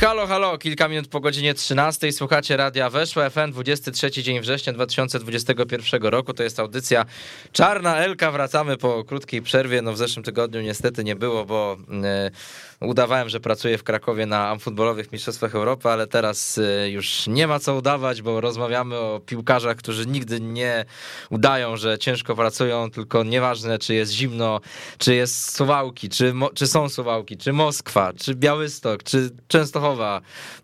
Halo, halo, kilka minut po godzinie 13. Słuchacie Radia Weszło FM, 23 dzień września 2021 roku. To jest audycja Czarna Elka. Wracamy po krótkiej przerwie. No w zeszłym tygodniu niestety nie było, bo yy, udawałem, że pracuję w Krakowie na amfutbolowych Mistrzostwach Europy, ale teraz yy, już nie ma co udawać, bo rozmawiamy o piłkarzach, którzy nigdy nie udają, że ciężko pracują, tylko nieważne, czy jest zimno, czy jest Suwałki, czy, czy są Suwałki, czy Moskwa, czy Białystok, czy Częstochowa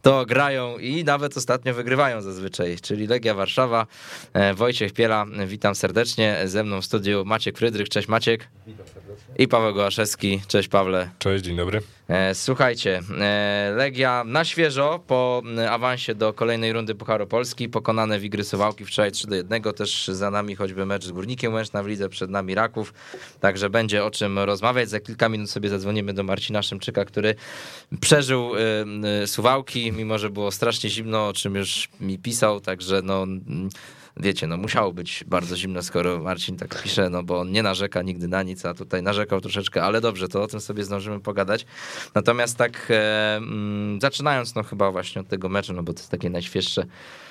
to grają i nawet ostatnio wygrywają zazwyczaj, czyli Legia Warszawa, e, Wojciech Piela, witam serdecznie, ze mną w studiu Maciek Frydrych, cześć Maciek. Witam serdecznie. I Paweł Gołaszewski, cześć Pawle. Cześć, dzień dobry. E, słuchajcie, e, Legia na świeżo po awansie do kolejnej rundy Pucharu Polski, pokonane Wigry Suwałki wczoraj 3 do 1, też za nami choćby mecz z Górnikiem Łęczna w lidze, przed nami Raków, także będzie o czym rozmawiać. Za kilka minut sobie zadzwonimy do Marcina Szymczyka, który przeżył Suwałki, mimo że było strasznie zimno, o czym już mi pisał, także no wiecie, no musiało być bardzo zimno, skoro Marcin tak pisze, no bo on nie narzeka nigdy na nic, a tutaj narzekał troszeczkę, ale dobrze, to o tym sobie zdążymy pogadać. Natomiast tak e, mm, zaczynając, no chyba właśnie od tego meczu, no bo to jest takie najświeższe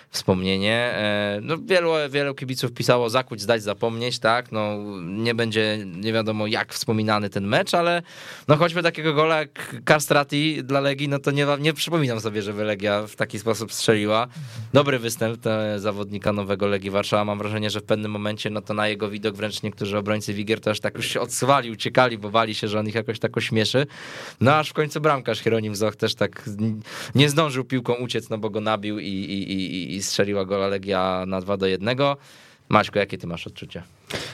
wspomnienie. E, no, wielu, wielu kibiców pisało zakuć, zdać, zapomnieć, tak? No, nie będzie nie wiadomo jak wspominany ten mecz, ale no choćby takiego gola jak Castrati dla Legii, no to nie, nie przypominam sobie, żeby Legia w taki sposób strzeliła. Dobry występ zawodnika nowego Legii Warszawa. Mam wrażenie, że w pewnym momencie no to na jego widok wręcz niektórzy obrońcy Wigier to aż tak już się odsuwali, uciekali, bo bali się, że on ich jakoś tak ośmieszy. No aż w końcu bramkarz Hieronim Zoch też tak nie zdążył piłką uciec, no bo go nabił i, i, i, i strzeliła gola Legia na 2 do 1. Maćko, jakie ty masz odczucia?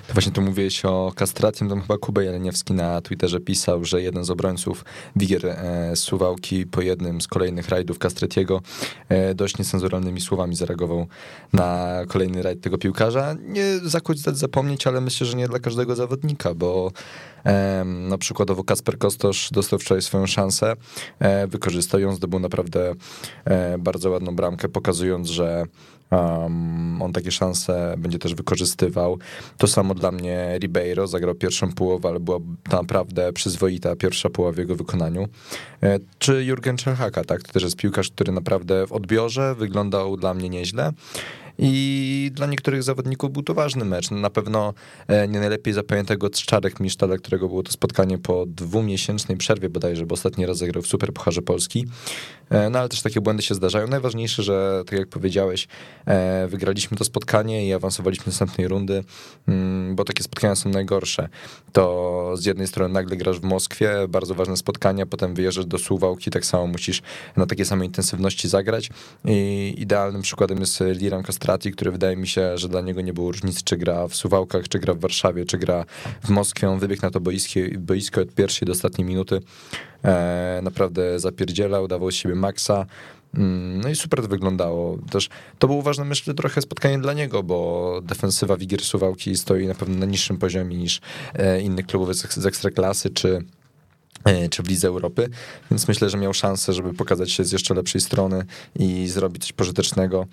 To właśnie tu mówiłeś o kastracji, to chyba Kuba Jeleniewski na Twitterze pisał, że jeden z obrońców Wigier e, Suwałki po jednym z kolejnych rajdów Kastretiego e, dość niecenzuralnymi słowami zareagował na kolejny rajd tego piłkarza. Nie zakuć zapomnieć, ale myślę, że nie dla każdego zawodnika, bo e, no przykładowo Kasper Kostosz dostał wczoraj swoją szansę, e, wykorzystał ją, zdobył naprawdę e, bardzo ładną bramkę, pokazując, że Um, on takie szanse będzie też wykorzystywał. To samo dla mnie Ribeiro, zagrał pierwszą połowę, ale była naprawdę przyzwoita pierwsza połowa w jego wykonaniu. E, czy Jurgen Czerhaka, tak, to też jest piłkarz, który naprawdę w odbiorze wyglądał dla mnie nieźle i dla niektórych zawodników był to ważny mecz. Na pewno e, nie najlepiej zapamiętego Czarek Miszta, którego było to spotkanie po dwumiesięcznej przerwie bodajże, bo ostatni raz zagrał w Superpucharze Polski. E, no ale też takie błędy się zdarzają. Najważniejsze, że tak jak powiedziałeś, e, wygraliśmy to spotkanie i awansowaliśmy do następnej rundy, mm, bo takie spotkania są najgorsze. To z jednej strony nagle grasz w Moskwie, bardzo ważne spotkania, potem wyjeżdżasz do Suwałki, tak samo musisz na takiej samej intensywności zagrać. I idealnym przykładem jest Liran Kostra który wydaje mi się, że dla niego nie było różnicy, czy gra w Suwałkach, czy gra w Warszawie, czy gra w Moskwie. On wybiegł na to boisko, boisko od pierwszej do ostatniej minuty. E, naprawdę zapierdzielał, dawał z siebie maksa. Mm, no i super to wyglądało. Też to było ważne, myślę, trochę spotkanie dla niego, bo defensywa Wigier Suwałki stoi na pewno na niższym poziomie niż e, innych klubów z ekstraklasy, czy czy w Lidze Europy, więc myślę, że miał szansę, żeby pokazać się z jeszcze lepszej strony i zrobić coś pożytecznego,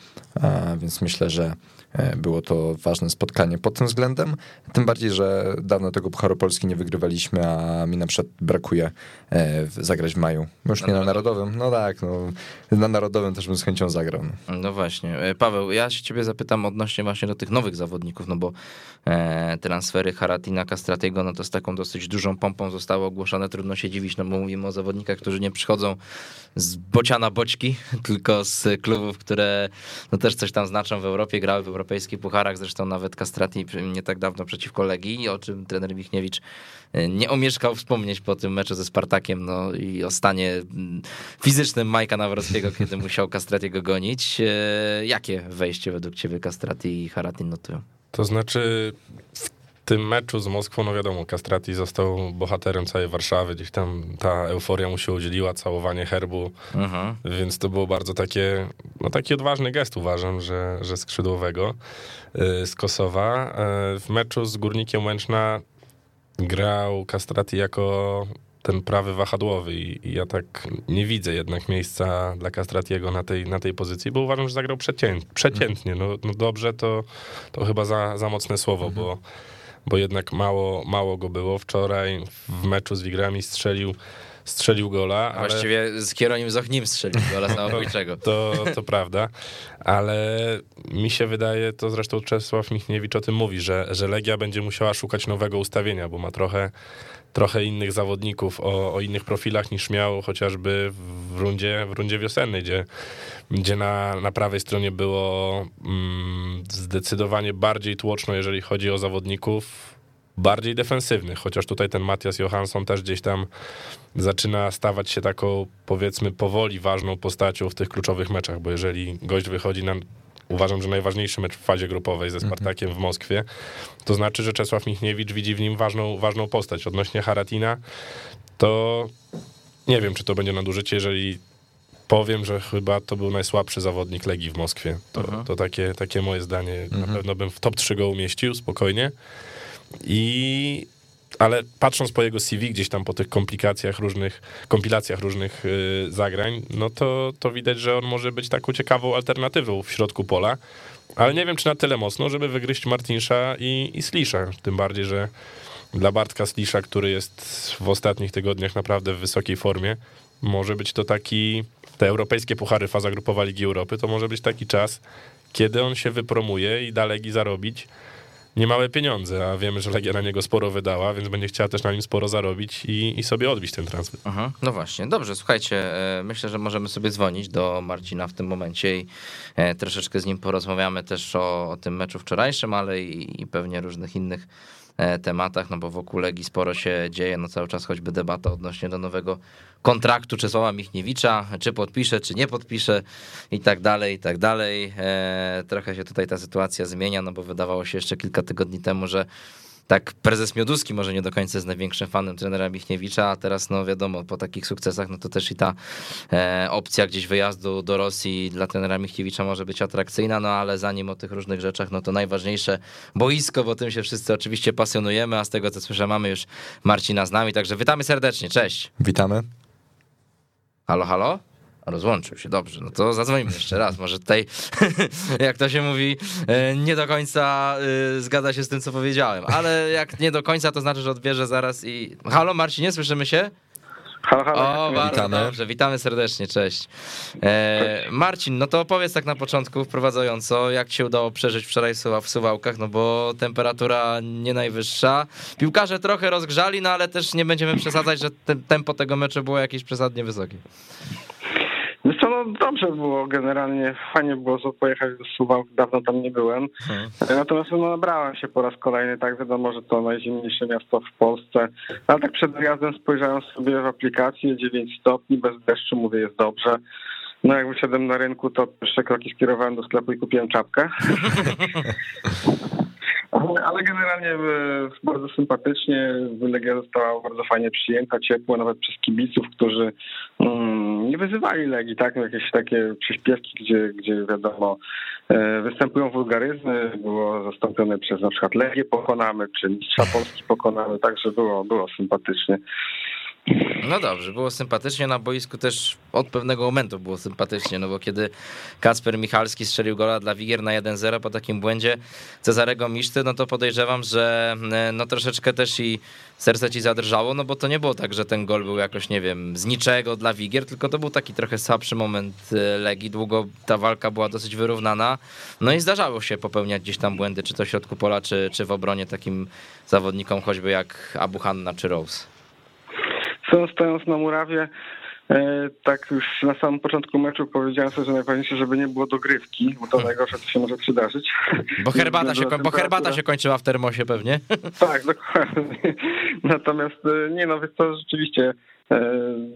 więc myślę, że E, było to ważne spotkanie pod tym względem. Tym bardziej, że dawno tego Pucharu Polski nie wygrywaliśmy, a mi na przykład brakuje e, zagrać w maju. Już nie na Narodowym. No tak, no, na Narodowym też bym z chęcią zagrał. No. no właśnie. E, Paweł, ja się ciebie zapytam odnośnie właśnie do tych nowych zawodników, no bo transfery Haratina, Castratiego, no to z taką dosyć dużą pompą zostały ogłoszone. Trudno się dziwić, no bo mówimy o zawodnikach, którzy nie przychodzą z bociana boczki, tylko z klubów, które no też coś tam znaczą w Europie, grały w europejskich pucharach, zresztą nawet Castrati nie tak dawno przeciwko Legii, o czym trener Wichniewicz e, nie omieszkał wspomnieć po tym meczu ze Spartakiem, no i o stanie mm, fizycznym Majka Nawrockiego, kiedy musiał Castratiego gonić. E, jakie wejście według ciebie Castrati i Haratin notują? To znaczy w tym meczu z Moskwą, no wiadomo, Castrati został bohaterem całej Warszawy, gdzieś tam ta euforia mu się udzieliła, całowanie herbu, mhm. więc to było bardzo takie, no taki odważny gest uważam, że, że skrzydłowego y, z Kosowa. Y, w meczu z Górnikiem Łęczna grał Castrati jako ten prawy wahadłowy i, ja tak nie widzę jednak miejsca dla Castratiego na tej, na tej pozycji, bo uważam, że zagrał przeciętnie. No, no dobrze to, to chyba za, za mocne słowo, mhm. bo bo jednak mało, mało go było. Wczoraj w meczu z Wigrami strzelił strzelił gola. Ale... Właściwie z Kieronim Zochnim strzelił gola samobójczego. To, to prawda, ale mi się wydaje, to zresztą Czesław Michniewicz o tym mówi, że, że Legia będzie musiała szukać nowego ustawienia, bo ma trochę trochę innych zawodników o, o, innych profilach niż miał chociażby w rundzie, w rundzie wiosennej, gdzie, gdzie na, na prawej stronie było mm, zdecydowanie bardziej tłoczno, jeżeli chodzi o zawodników bardziej defensywnych, chociaż tutaj ten Matias Johansson też gdzieś tam zaczyna stawać się taką, powiedzmy, powoli ważną postacią w tych kluczowych meczach, bo jeżeli gość wychodzi na uważam, że najważniejszy mecz w fazie grupowej ze mhm. Spartakiem w Moskwie, to znaczy, że Czesław Michniewicz widzi w nim ważną, ważną postać. Odnośnie Haratina, to nie wiem, czy to będzie nadużycie, jeżeli powiem, że chyba to był najsłabszy zawodnik Legii w Moskwie. To, to takie, takie moje zdanie. Na mhm. pewno bym w top 3 go umieścił spokojnie. I ale patrząc po jego CV gdzieś tam po tych komplikacjach różnych, kompilacjach różnych yy, zagrań, no to, to widać, że on może być taką ciekawą alternatywą w środku pola, ale nie wiem, czy na tyle mocno, żeby wygryźć Martinsza i, i Slisza, tym bardziej, że dla Bartka Slisza, który jest w ostatnich tygodniach naprawdę w wysokiej formie, może być to taki, te europejskie puchary, faza grupowa Ligi Europy, to może być taki czas, kiedy on się wypromuje i da Legii zarobić niemałe pieniądze, a wiemy, że Legia na niego sporo wydała, więc będzie chciała też na nim sporo zarobić i, i sobie odbić ten transfer. Aha, no właśnie, dobrze, słuchajcie, e, myślę, że możemy sobie dzwonić do Marcina w tym momencie i e, troszeczkę z nim porozmawiamy też o, o tym meczu wczorajszym, ale i, i pewnie różnych innych tematach, no bo wokół Legii sporo się dzieje, no cały czas choćby debata odnośnie do nowego kontraktu Czesława Michniewicza, czy podpisze, czy nie podpisze i tak dalej, i tak dalej. E, trochę się tutaj ta sytuacja zmienia, no bo wydawało się jeszcze kilka tygodni temu, że tak prezes Mioduski może nie do końca jest największym fanem trenera Michniewicza, a teraz no wiadomo, po takich sukcesach, no to też i ta e, opcja gdzieś wyjazdu do Rosji dla trenera Michniewicza może być atrakcyjna, no ale zanim o tych różnych rzeczach, no to najważniejsze boisko, bo tym się wszyscy oczywiście pasjonujemy, a z tego co słyszę mamy już Marcina z nami, także witamy serdecznie, cześć. Witamy. Halo, halo? Rozłączył się, dobrze. No to zadzwonimy jeszcze raz. Może tutaj, jak to się mówi, e, nie do końca e, zgadza się z tym, co powiedziałem. Ale jak nie do końca, to znaczy, że odbierze zaraz i. Halo, Marcinie, słyszymy się? Halo, halo. O, bardzo witamy. dobrze, witamy serdecznie, cześć. E, Marcin, no to opowiedz tak na początku wprowadzająco, jak ci się udało przeżyć wczoraj w Suwałkach, no bo temperatura nie najwyższa. Piłkarze trochę rozgrzali, no ale też nie będziemy przesadzać, że tempo tego meczu było jakieś przesadnie wysokie. Wiesz co, no dobrze było generalnie, fajnie było pojechać do Suwałk, dawno tam nie byłem. Hmm. Natomiast no, nabrałem się po raz kolejny, tak wiadomo, że to najzimniejsze miasto w Polsce. Ale tak przed wyjazdem spojrzałem sobie w aplikację, 9 stopni, bez deszczu, mówię, jest dobrze. No jak wyszedłem na rynku, to pierwsze kroki skierowałem do sklepu i kupiłem czapkę. Ale generalnie e, bardzo sympatycznie. Legia została bardzo fajnie przyjęta, ciepło, nawet przez kibiców, którzy wyzywali Legii, tak? No, jakieś takie przyśpiewki, gdzie, gdzie wiadomo, e, występują wulgaryzmy, było zastąpione przez na przykład Legię pokonamy, czy Mistrza Polski pokonamy, także było, było sympatycznie. No dobrze, było sympatycznie na boisku też od pewnego momentu było sympatycznie, no bo kiedy Kasper Michalski strzelił gola dla Wigier na 1-0 po takim błędzie Cezarego Miszty, no to podejrzewam, że e, no troszeczkę też i serce ci zadrżało, no bo to nie było tak, że ten gol był jakoś, nie wiem, z niczego dla Wigier, tylko to był taki trochę słabszy moment e, Legii, długo ta walka była dosyć wyrównana, no i zdarzało się popełniać gdzieś tam błędy, czy to w środku pola, czy, czy w obronie takim zawodnikom choćby jak Abu Hanna czy Rose. Stojąc na murawie, e, tak już na samym początku meczu powiedziałem sobie, że najważniejsze, żeby nie było dogrywki, bo to hmm. najgorsze, co się może przydarzyć. Bo herbata, się, bo herbata się kończyła w termosie pewnie. Tak, dokładnie. Natomiast e, nie no, więc to rzeczywiście e,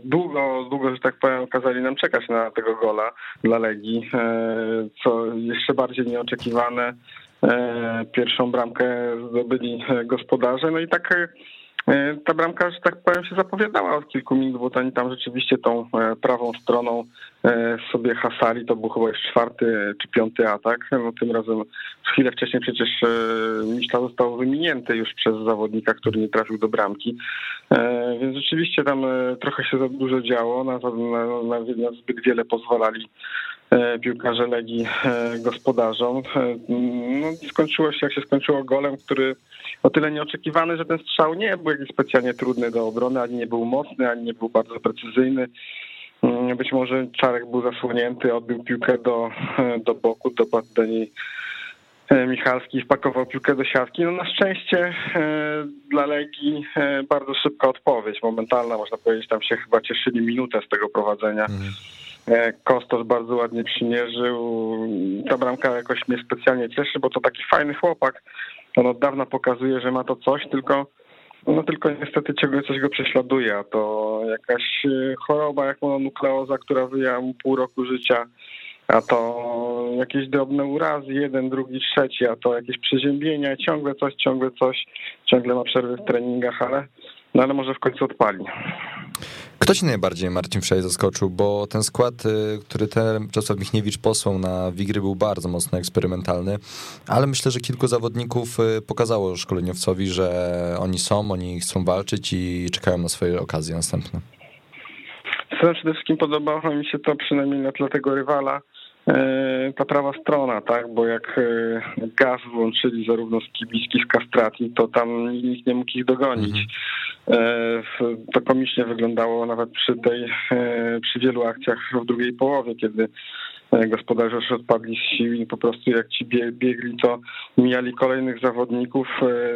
długo, długo, że tak powiem, kazali nam czekać na tego gola dla Legii, co jeszcze bardziej nieoczekiwane. Pierwszą bramkę zdobyli gospodarze, no i tak ta bramka, że tak powiem, się zapowiadała od kilku minut, bo oni tam rzeczywiście tą e, prawą stroną e, sobie hasali. To był chyba już czwarty czy piąty atak. No, tym razem chwilę wcześniej przecież Miszla został wyminięty już przez zawodnika, który nie trafił do bramki. Więc rzeczywiście tam trochę się za dużo działo, na, na, na, na zbyt wiele pozwalali piłkarze Legii gospodarzom. No, skończyło się jak się skończyło golem, który o tyle nieoczekiwany, że ten strzał nie był jakiś specjalnie trudny do obrony, ani nie był mocny, ani nie był bardzo precyzyjny. Mm, być może Czarek był zasłonięty, odbił piłkę do, do boku, do niej e, Michalski wpakował piłkę do siatki. No na szczęście e, dla Legii e, bardzo szybka odpowiedź, momentalna można powiedzieć, tam się chyba cieszyli minutę z tego prowadzenia. Mhm. Kostos bardzo ładnie przymierzył. Ta bramka jakoś mnie specjalnie cieszy, bo to taki fajny chłopak. On od dawna pokazuje, że ma to coś, tylko no tylko niestety ciągle coś go prześladuje, a to jakaś e, choroba jak mononukleoza, która wyjęła mu pół roku życia, a to jakieś drobne urazy, jeden, drugi, trzeci, a to jakieś przeziębienia, ciągle coś, ciągle coś, ciągle ma przerwy w treningach, ale, no ale może w końcu odpali. Kto ci najbardziej, Marcin Wszej, zaskoczył? Bo ten skład, y, który ten Czesław Michniewicz posłał na Wigry był bardzo mocno eksperymentalny, ale myślę, że kilku zawodników y, pokazało szkoleniowcowi, że oni są, oni chcą walczyć i czekają na swoje okazje następne. Przede wszystkim podobało mi się to przynajmniej na tle tego rywala, ta prawa strona, tak, bo jak e, gaz włączyli zarówno z Kibicki, z Kastrati, to tam nikt nie mógł ich dogonić. Mhm. E, to komicznie wyglądało nawet przy tej, e, przy wielu akcjach w drugiej połowie, kiedy e, gospodarze już odpadli z sił i po prostu jak ci biegli, to mijali kolejnych zawodników,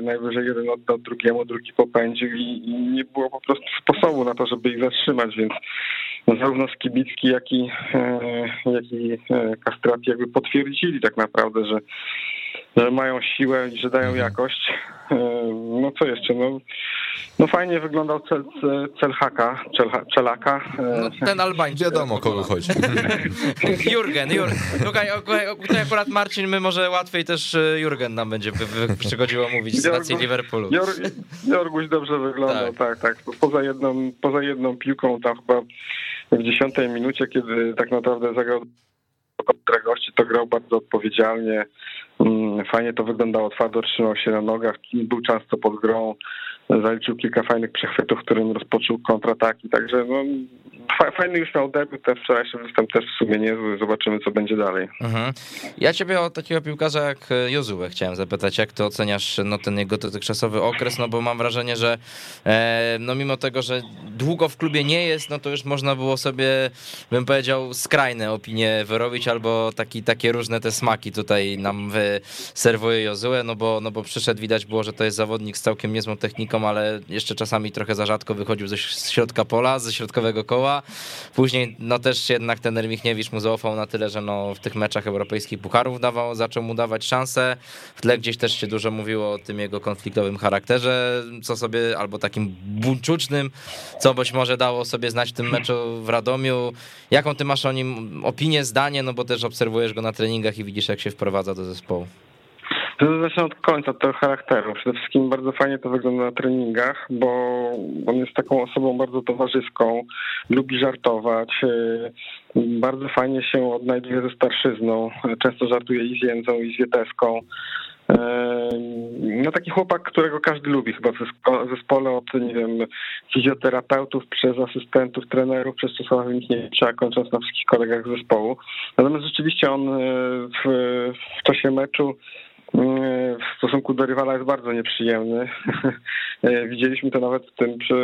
najwyżej jeden oddał drugiemu, drugi popędził i, nie było po prostu sposobu na to, żeby ich zatrzymać, więc zarówno Skibicki, jak i, jak i Kastrati jakby potwierdzili tak naprawdę, że że mają siłę i że dają jakość. No co jeszcze? No, no fajnie wyglądał cel, cel haka, cel, celaka. No, ten Albańczyk. Wiadomo, o kogo chodzi. Jurgen, Jurgen. Tutaj, tutaj akurat Marcin, my może łatwiej też e, Jurgen nam będzie przychodziło mówić z racji Liverpoolu. Jor, Jorguś dobrze wyglądał, tak, tak. tak. Poza, jedną, poza jedną piłką tam chyba w dziesiątej minucie, kiedy tak naprawdę zagrał kontra gości, to grał bardzo odpowiedzialnie. Mm, fajnie to wyglądało, twardo trzymał się na nogach, był często pod grą, zaliczył kilka fajnych przechwytów, którym rozpoczął kontrataki, także no, fajny już miał debiut, ten wczorajszy występ też w sumie zobaczymy co będzie dalej. Mhm. Ja ciebie o takiego piłkarza jak Jozue chciałem zapytać, jak ty oceniasz no, ten jego dotychczasowy okres, no bo mam wrażenie, że e, no mimo tego, że długo w klubie nie jest, no to już można było sobie, bym powiedział, skrajne opinie wyrobić, albo taki, takie różne te smaki tutaj nam serwuje Jozue, no bo, no bo przyszedł, widać było, że to jest zawodnik z całkiem niezłą techniką, ale jeszcze czasami trochę za rzadko wychodził ze środka pola, ze środkowego koła, Później no też jednak ten Michniewicz mu zaufał na tyle, że no w tych meczach europejskich pucharów dawał, zaczął mu dawać szansę. W tle gdzieś też się dużo mówiło o tym jego konfliktowym charakterze, co sobie, albo takim buńczucznym, co być może dało sobie znać w tym meczu w Radomiu. Jaką ty masz o nim opinię, zdanie, no bo też obserwujesz go na treningach i widzisz jak się wprowadza do zespołu. Zacznę od końca tego charakteru. Przede wszystkim bardzo fajnie to wygląda na treningach, bo on jest taką osobą bardzo towarzyską, lubi żartować, y, bardzo fajnie się odnajduje ze starszyzną, często żartuje i z Jędzą, i z Wieteską. Y, no taki chłopak, którego każdy lubi chyba w zespole od, nie wiem, fizjoterapeutów, przez asystentów, trenerów, przez Czesława Michniewicza, kończąc na wszystkich kolegach zespołu. Natomiast rzeczywiście on y, w, w czasie meczu w stosunku do rywala jest bardzo nieprzyjemny. Widzieliśmy to nawet w tym przy,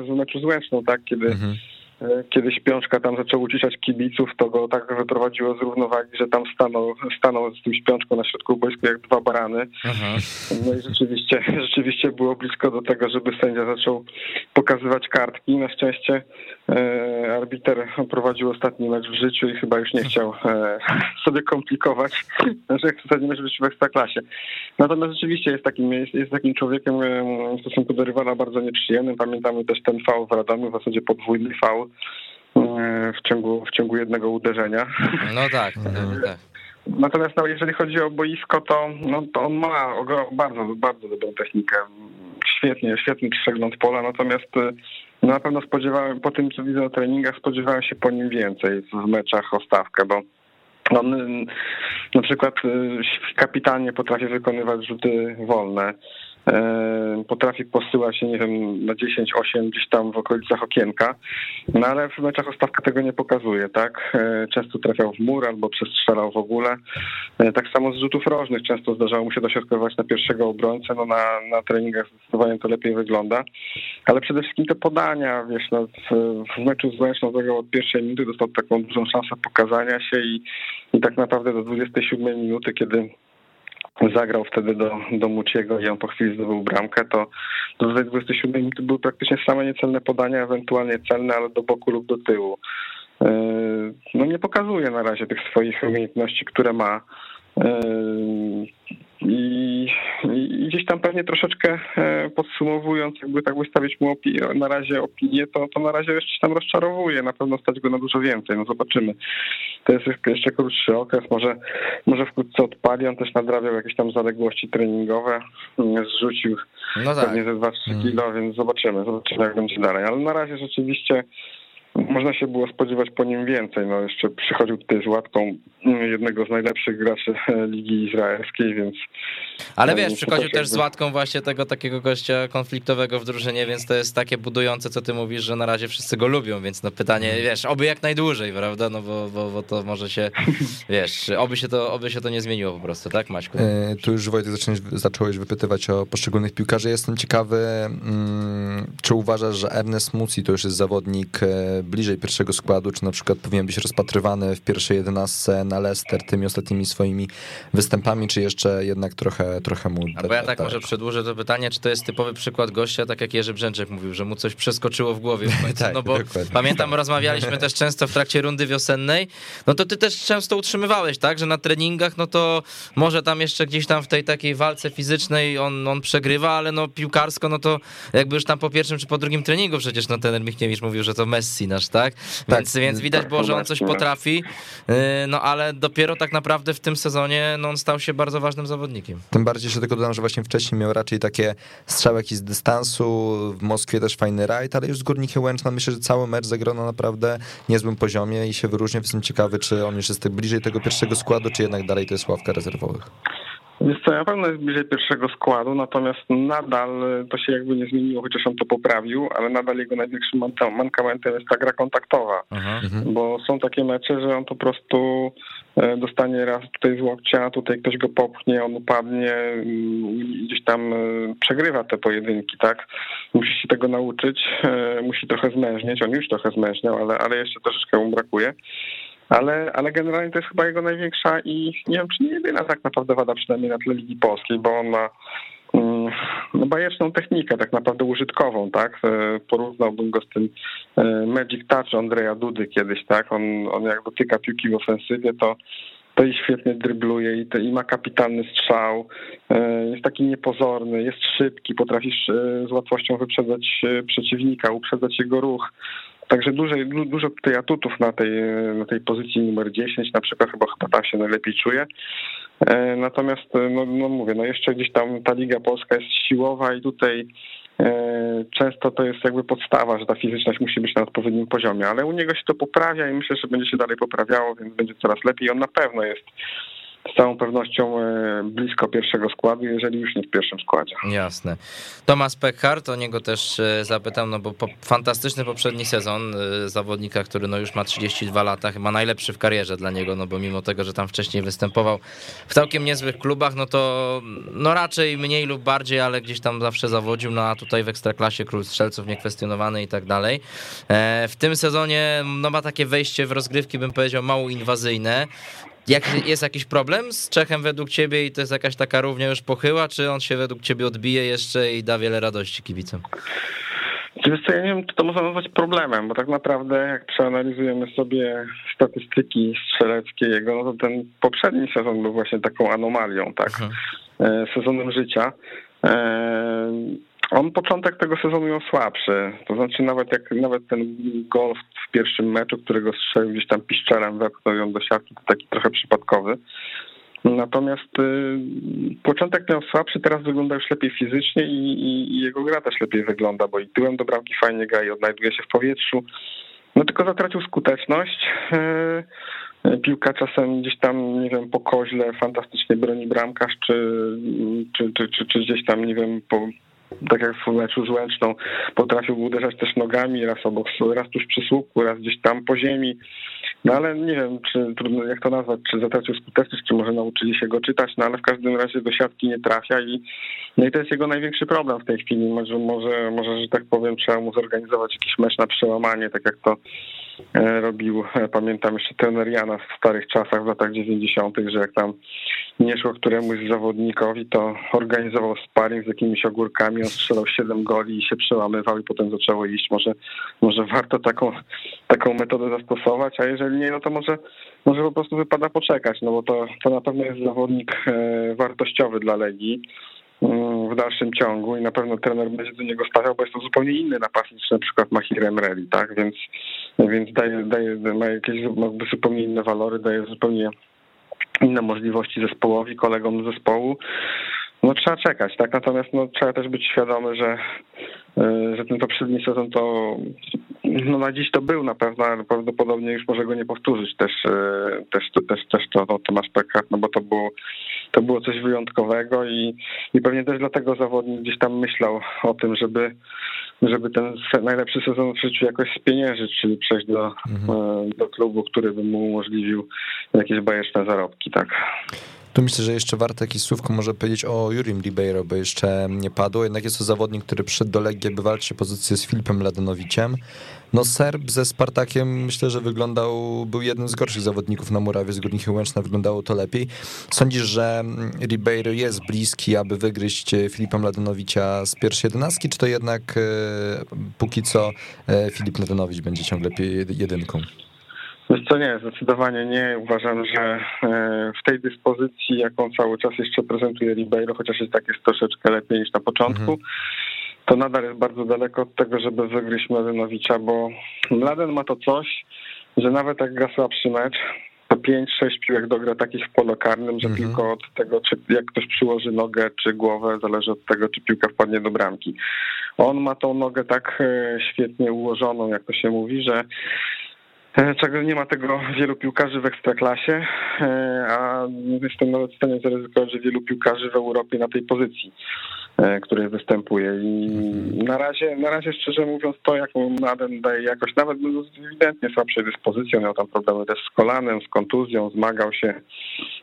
w meczu z Łęczną, tak, kiedy mhm E, kiedy Śpiączka tam zaczął uciszać kibiców, to go tak wyprowadziło z równowagi, że tam stanął, stanął z tym Śpiączką na środku boiska jak dwa barany. Aha. No i rzeczywiście, rzeczywiście było blisko do tego, żeby sędzia zaczął pokazywać kartki. Na szczęście e, arbiter prowadził ostatni mecz w życiu i chyba już nie chciał e, sobie komplikować, że chce mecz być w ekstraklasie. Natomiast rzeczywiście jest takim, jest, jest takim człowiekiem e, w stosunku do rywala bardzo nieprzyjemnym. Pamiętamy też ten fał w Radomiu, w zasadzie podwójny fał E, w ciągu, w ciągu jednego uderzenia. No tak, no, tak. Natomiast no, jeżeli chodzi o boisko, to, no, to on ma bardzo, bardzo dobrą technikę. Świetnie, świetny przegląd pola, natomiast e, no, na pewno spodziewałem, po tym co widzę na treningach, spodziewałem się po nim więcej w meczach o stawkę, bo on na przykład e, kapitalnie potrafi wykonywać rzuty wolne. E, potrafi posyłać się, nie wiem, na 10-8 gdzieś tam w okolicach okienka, no ale w meczach Ostawka tego nie pokazuje, tak? E, często trafiał w mur albo przestrzelał w ogóle. Tak samo z rzutów rożnych. Często zdarzało mu się dośrodkować na pierwszego obrońcę, no na, na treningach zdecydowanie to lepiej wygląda, ale przede wszystkim te podania, wiesz, no w, meczu z Łęczną zagrał od pierwszej minuty, dostał taką dużą szansę pokazania się i, i tak naprawdę do 27 minuty, kiedy zagrał wtedy do, do Muciego i on po chwili zdobył bramkę, to do 27 minuty były praktycznie same niecelne podania, ewentualnie celne, ale do boku lub do tyłu. Yy, no nie pokazuje na razie tych swoich umiejętności, które ma. I, I, gdzieś tam pewnie troszeczkę e, podsumowując, jakby tak wystawić mu opi- na razie opinię, to, to na razie jeszcze tam rozczarowuje. Na pewno stać go na dużo więcej. No zobaczymy. To jest jeszcze krótszy okres. Może, może wkrótce odpali. On też nadrabiał jakieś tam zaległości treningowe. Zrzucił no tak. pewnie ze 2-3 mm. kilo, więc zobaczymy. Zobaczymy jak będzie dalej. Ale na razie rzeczywiście można się było spodziewać po nim więcej. No jeszcze przychodził tutaj z łatką jednego z najlepszych graczy Ligi Izraelskiej, więc... Ale wiesz, przychodził też z łatką właśnie tego takiego gościa konfliktowego w drużynie, więc to jest takie budujące, co ty mówisz, że na razie wszyscy go lubią, więc no pytanie, mhm. wiesz, oby jak najdłużej, prawda? No bo, bo, bo to może się, wiesz, oby się, to, oby się to nie zmieniło po prostu, tak Maćku? E, tu już Wojtek zacząłeś, zacząłeś wypytywać o poszczególnych piłkarzy. Jestem ciekawy, mm, czy uważasz, że Ernest Muci to już jest zawodnik e, bliżej pierwszego składu, czy na przykład powinien być rozpatrywany w pierwszej jedenastce na Leicester tymi ostatnimi swoimi występami, czy jeszcze jednak trochę, trochę mu... A bo ja tak może przedłużę to pytanie, czy to jest typowy przykład gościa, tak jak Jerzy Brzęczek mówił, że mu coś przeskoczyło w głowie w końcu, tak, no bo dokładnie. pamiętam, rozmawialiśmy też często w trakcie rundy wiosennej, no to ty też często utrzymywałeś, tak, że na treningach, no to może tam jeszcze gdzieś tam w tej takiej walce fizycznej on, on przegrywa, ale no piłkarsko, no to jakby już tam po pierwszym czy po drugim treningu przecież no ten Michniewicz mówił, że to Messi nasz, tak? tak. Więc, więc widać było, że on coś potrafi, y, no ale dopiero tak naprawdę w tym sezonie no, on stał się bardzo ważnym zawodnikiem. Tym bardziej się tylko dodam, że właśnie wcześniej miał raczej takie strzałki z dystansu, w Moskwie też fajny rajd, ale już z Górnikiem Łęczna myślę, że cały mecz zagrał na naprawdę niezłym poziomie i się wyróżnia. Jestem ciekawy, czy on już jest tak bliżej tego pierwszego składu, czy jednak dalej to jest ławka rezerwowych. Wiesz co, na pewno jest bliżej pierwszego składu, natomiast nadal to się jakby nie zmieniło, chociaż on to poprawił, ale nadal jego największym mankamentem jest ta gra kontaktowa, Aha. Mhm. bo są takie mecze, że on po prostu e, dostanie raz tutaj z łokcia, tutaj ktoś go popchnie, on upadnie, gdzieś tam e, przegrywa te pojedynki, tak? Musi się tego nauczyć, e, musi trochę zmężnieć, on już trochę zmężniał, ale, ale jeszcze troszeczkę mu brakuje ale, ale generalnie to jest chyba jego największa i nie wiem, czy nie jedyna tak naprawdę wada, przynajmniej na tle Ligi Polskiej, bo on ma mm, no, bajeczną technikę, tak naprawdę użytkową, tak? E, porównałbym go z tym e, Magic Touch Andrea Dudy kiedyś, tak? On, on jak dotyka piłki w ofensywie, to to i świetnie drybluje i, to, i ma kapitalny strzał, e, jest taki niepozorny, jest szybki, potrafisz z łatwością wyprzedzać przeciwnika, uprzedzać jego ruch. Także dużo, dużo tutaj atutów na tej, na tej pozycji numer 10, na przykład chyba, chyba się najlepiej czuje. E, natomiast, e, no, no mówię, no jeszcze gdzieś tam ta Liga Polska jest siłowa i tutaj e, często to jest jakby podstawa, że ta fizyczność musi być na odpowiednim poziomie, ale u niego się to poprawia i myślę, że będzie się dalej poprawiało, więc będzie coraz lepiej. On na pewno jest z całą pewnością e, blisko pierwszego składu, jeżeli już nie w pierwszym składzie. Jasne. Tomasz Peckhardt, o niego też e, zapytam, no bo po, fantastyczny poprzedni sezon e, zawodnika, który no już ma 32 lata, chyba najlepszy w karierze dla niego, no bo mimo tego, że tam wcześniej występował w całkiem niezłych klubach, no to no raczej mniej lub bardziej, ale gdzieś tam zawsze zawodził, no a tutaj w Ekstraklasie król strzelców niekwestionowany i tak dalej. W tym sezonie no ma takie wejście w rozgrywki, bym powiedział, mało inwazyjne. Jak, jest jakiś problem z Czechem według ciebie i to jest jakaś taka równia już pochyła, czy on się według ciebie odbije jeszcze i da wiele radości kibicom? Wiesz co, ja nie wiem, czy to można nazwać problemem, bo tak naprawdę jak przeanalizujemy sobie statystyki strzeleckie jego, no to ten poprzedni sezon był właśnie taką anomalią, tak, mhm. E, sezonem życia. On początek tego sezonu miał słabszy. To znaczy nawet jak nawet ten gol w pierwszym meczu, którego strzelił gdzieś tam piszczelem, wepchnął ją do siatki, to taki trochę przypadkowy. Natomiast y, początek miał słabszy, teraz wygląda już lepiej fizycznie i, i, i, jego gra też lepiej wygląda, bo i tyłem do bramki fajnie gra i odnajduje się w powietrzu. No tylko zatracił skuteczność. Y, piłka czasem gdzieś tam, nie wiem, po koźle fantastycznie broni bramkarz, czy, czy, czy, czy gdzieś tam, nie wiem, po, tak jak w meczu z Łęczną, potrafił uderzać też nogami, raz obok, raz tuż przy słupku, raz gdzieś tam po ziemi. No ale nie wiem, czy trudno jak to nazwać, czy zatracił skuteczność, czy może nauczyli się go czytać, no ale w każdym razie do siatki nie trafia i, no i to jest jego największy problem w tej chwili. Może, może, może że tak powiem, trzeba mu zorganizować jakiś mecz na przełamanie, tak jak to robił, e, pamiętam jeszcze trener Jana w starych czasach, w latach 90., że jak tam nie szło któremuś zawodnikowi, to organizował sparring z jakimiś ogórkami, on strzelał 7 goli i się przełamywał i potem zaczęło iść. Może, może warto taką, taką metodę zastosować, a jeżeli nie, no to może, może po prostu wypada poczekać, no bo to, to na pewno jest zawodnik e, wartościowy dla Legii w dalszym ciągu i na pewno trener będzie do niego stawiał, bo jest to zupełnie inny napastnik niż na przykład Mahir Emreli, tak, więc, więc daje, daje, ma jakieś zupełnie inne walory, daje zupełnie inne możliwości zespołowi, kolegom zespołu. No trzeba czekać, tak? Natomiast no, trzeba też być świadomy, że, e, że ten poprzedni sezon to no na dziś to był na pewno, ale prawdopodobnie już może go nie powtórzyć też, e, też, też, też to, to Tomasz Pekart, no bo to było, to było coś wyjątkowego i, i pewnie też dlatego zawodnik gdzieś tam myślał o tym, żeby, żeby ten najlepszy sezon w życiu jakoś spieniężyć, czyli przejść do, mhm. E, do klubu, który by mu umożliwił jakieś bajeczne zarobki, tak. Tu myślę, że jeszcze warto jakieś słówko może powiedzieć o Jurim Ribeiro, bo jeszcze nie padło. Jednak jest to zawodnik, który przyszedł do Legii, by walczyć pozycję z Filipem Ladanowiciem. No Serb ze Spartakiem myślę, że wyglądał, był jednym z gorszych zawodników na murawie z Górnikiem Łęczna, wyglądało to lepiej. Sądzisz, że Ribeiro jest bliski, aby wygryźć Filipa Mladenowicia z pierwszej jedenastki, czy to jednak e, póki co e, Filip Mladenowicz będzie ciągle jedynką? Co, nie, zdecydowanie nie. Uważam, że e, w tej dyspozycji, jaką cały czas jeszcze prezentuje Ribeiro, chociaż jest tak jest troszeczkę lepiej niż na początku, mhm. to nadal jest bardzo daleko od tego, żeby wygryźć Mladenowicza, bo Mladen ma to coś, że nawet jak gra słabszy mecz, to 5-6 piłek dogra takich w polu karnym, że mhm. tylko od tego, czy jak ktoś przyłoży nogę czy głowę, zależy od tego, czy piłka wpadnie do bramki. On ma tą nogę tak e, świetnie ułożoną, jak to się mówi, że czego nie ma tego wielu piłkarzy w ekstraklasie, e, a jestem nawet w stanie zaryzykować, że wielu piłkarzy w Europie na tej pozycji, e, której występuje. I na razie, na razie szczerze mówiąc, to jak mu Naden daje jakoś, nawet ewidentnie słabszej dyspozycji, miał tam problemy też z kolanem, z kontuzją, zmagał się,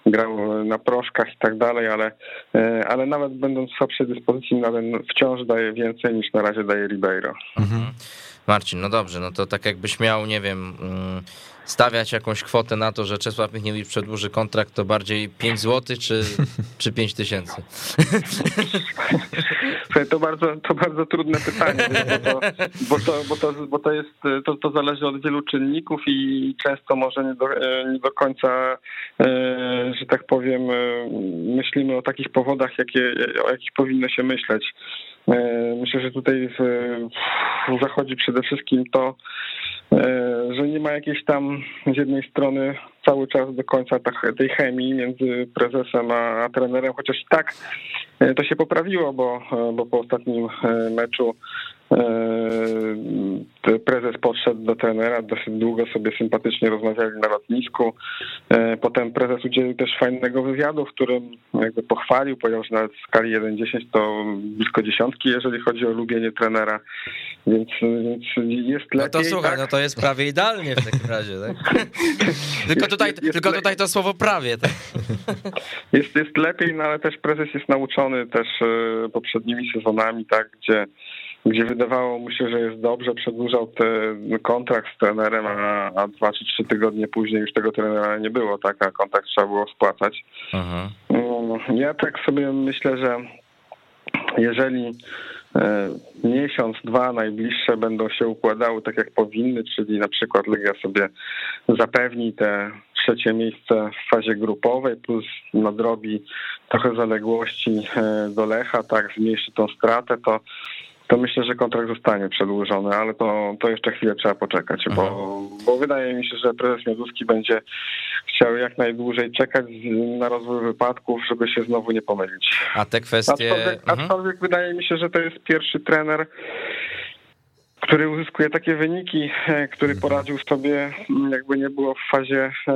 grał na proszkach i tak dalej, ale, ale nawet będąc w słabszej dyspozycji, Naden wciąż daje więcej niż na razie daje Ribeiro. Mhm. Marcin, no dobrze, no to tak jakbyś miał, nie wiem, mm, stawiać jakąś kwotę na to, że Czesław Michniewicz przedłuży kontrakt, to bardziej 5 zł czy, czy 5 tysięcy? To bardzo, to bardzo trudne pytanie, bo to, bo to, bo to, bo to, jest, to, to zależy od wielu czynników i często może nie do, nie do końca, e, że tak powiem, e, myślimy o takich powodach, jakie, o jakich powinno się myśleć. E, myślę, że tutaj zachodzi przede wszystkim to, e, że nie ma jakiejś tam z jednej strony cały czas do końca tej chemii między prezesem a, trenerem, chociaż tak e, to się poprawiło, bo, bo po ostatnim meczu prezes podszedł do trenera, dosyć długo sobie sympatycznie rozmawiali na lotnisku. E, potem prezes udzielił też fajnego wywiadu, w którym jakby pochwalił, powiedział, że nawet w skali 1-10 to blisko dziesiątki, jeżeli chodzi o lubienie trenera, więc, więc jest lepiej. No to słuchaj, tak? no to jest prawie idealnie w takim razie, tak? tylko tutaj, jest, jest tylko tutaj to słowo prawie. Tak? Jest, jest lepiej, no ale też prezes jest nauczony też e, poprzednimi sezonami, tak, gdzie gdzie wydawało mu się, że jest dobrze, przedłużał ten kontrakt z trenerem, a, a dwa czy trzy tygodnie później już tego trenera nie było, tak, a kontrakt trzeba było spłacać. Aha. Mm, ja tak sobie myślę, że jeżeli e, miesiąc, dwa najbliższe będą się układały tak jak powinny, czyli na przykład Legia sobie zapewni te trzecie miejsce w fazie grupowej, plus nadrobi trochę zaległości e, do Lecha, tak, zmniejszy tą stratę, to to myślę, że kontrakt zostanie przedłużony, ale to, to jeszcze chwilę trzeba poczekać, bo, mhm. bo wydaje mi się, że prezes Mioduski będzie chciał jak najdłużej czekać na rozwój wypadków, żeby się znowu nie pomylić. A te kwestie... Aczkolwiek, mhm. aczkolwiek wydaje mi się, że to jest pierwszy trener, który uzyskuje takie wyniki, e, który Mhm. poradził sobie, jakby nie było w fazie, e,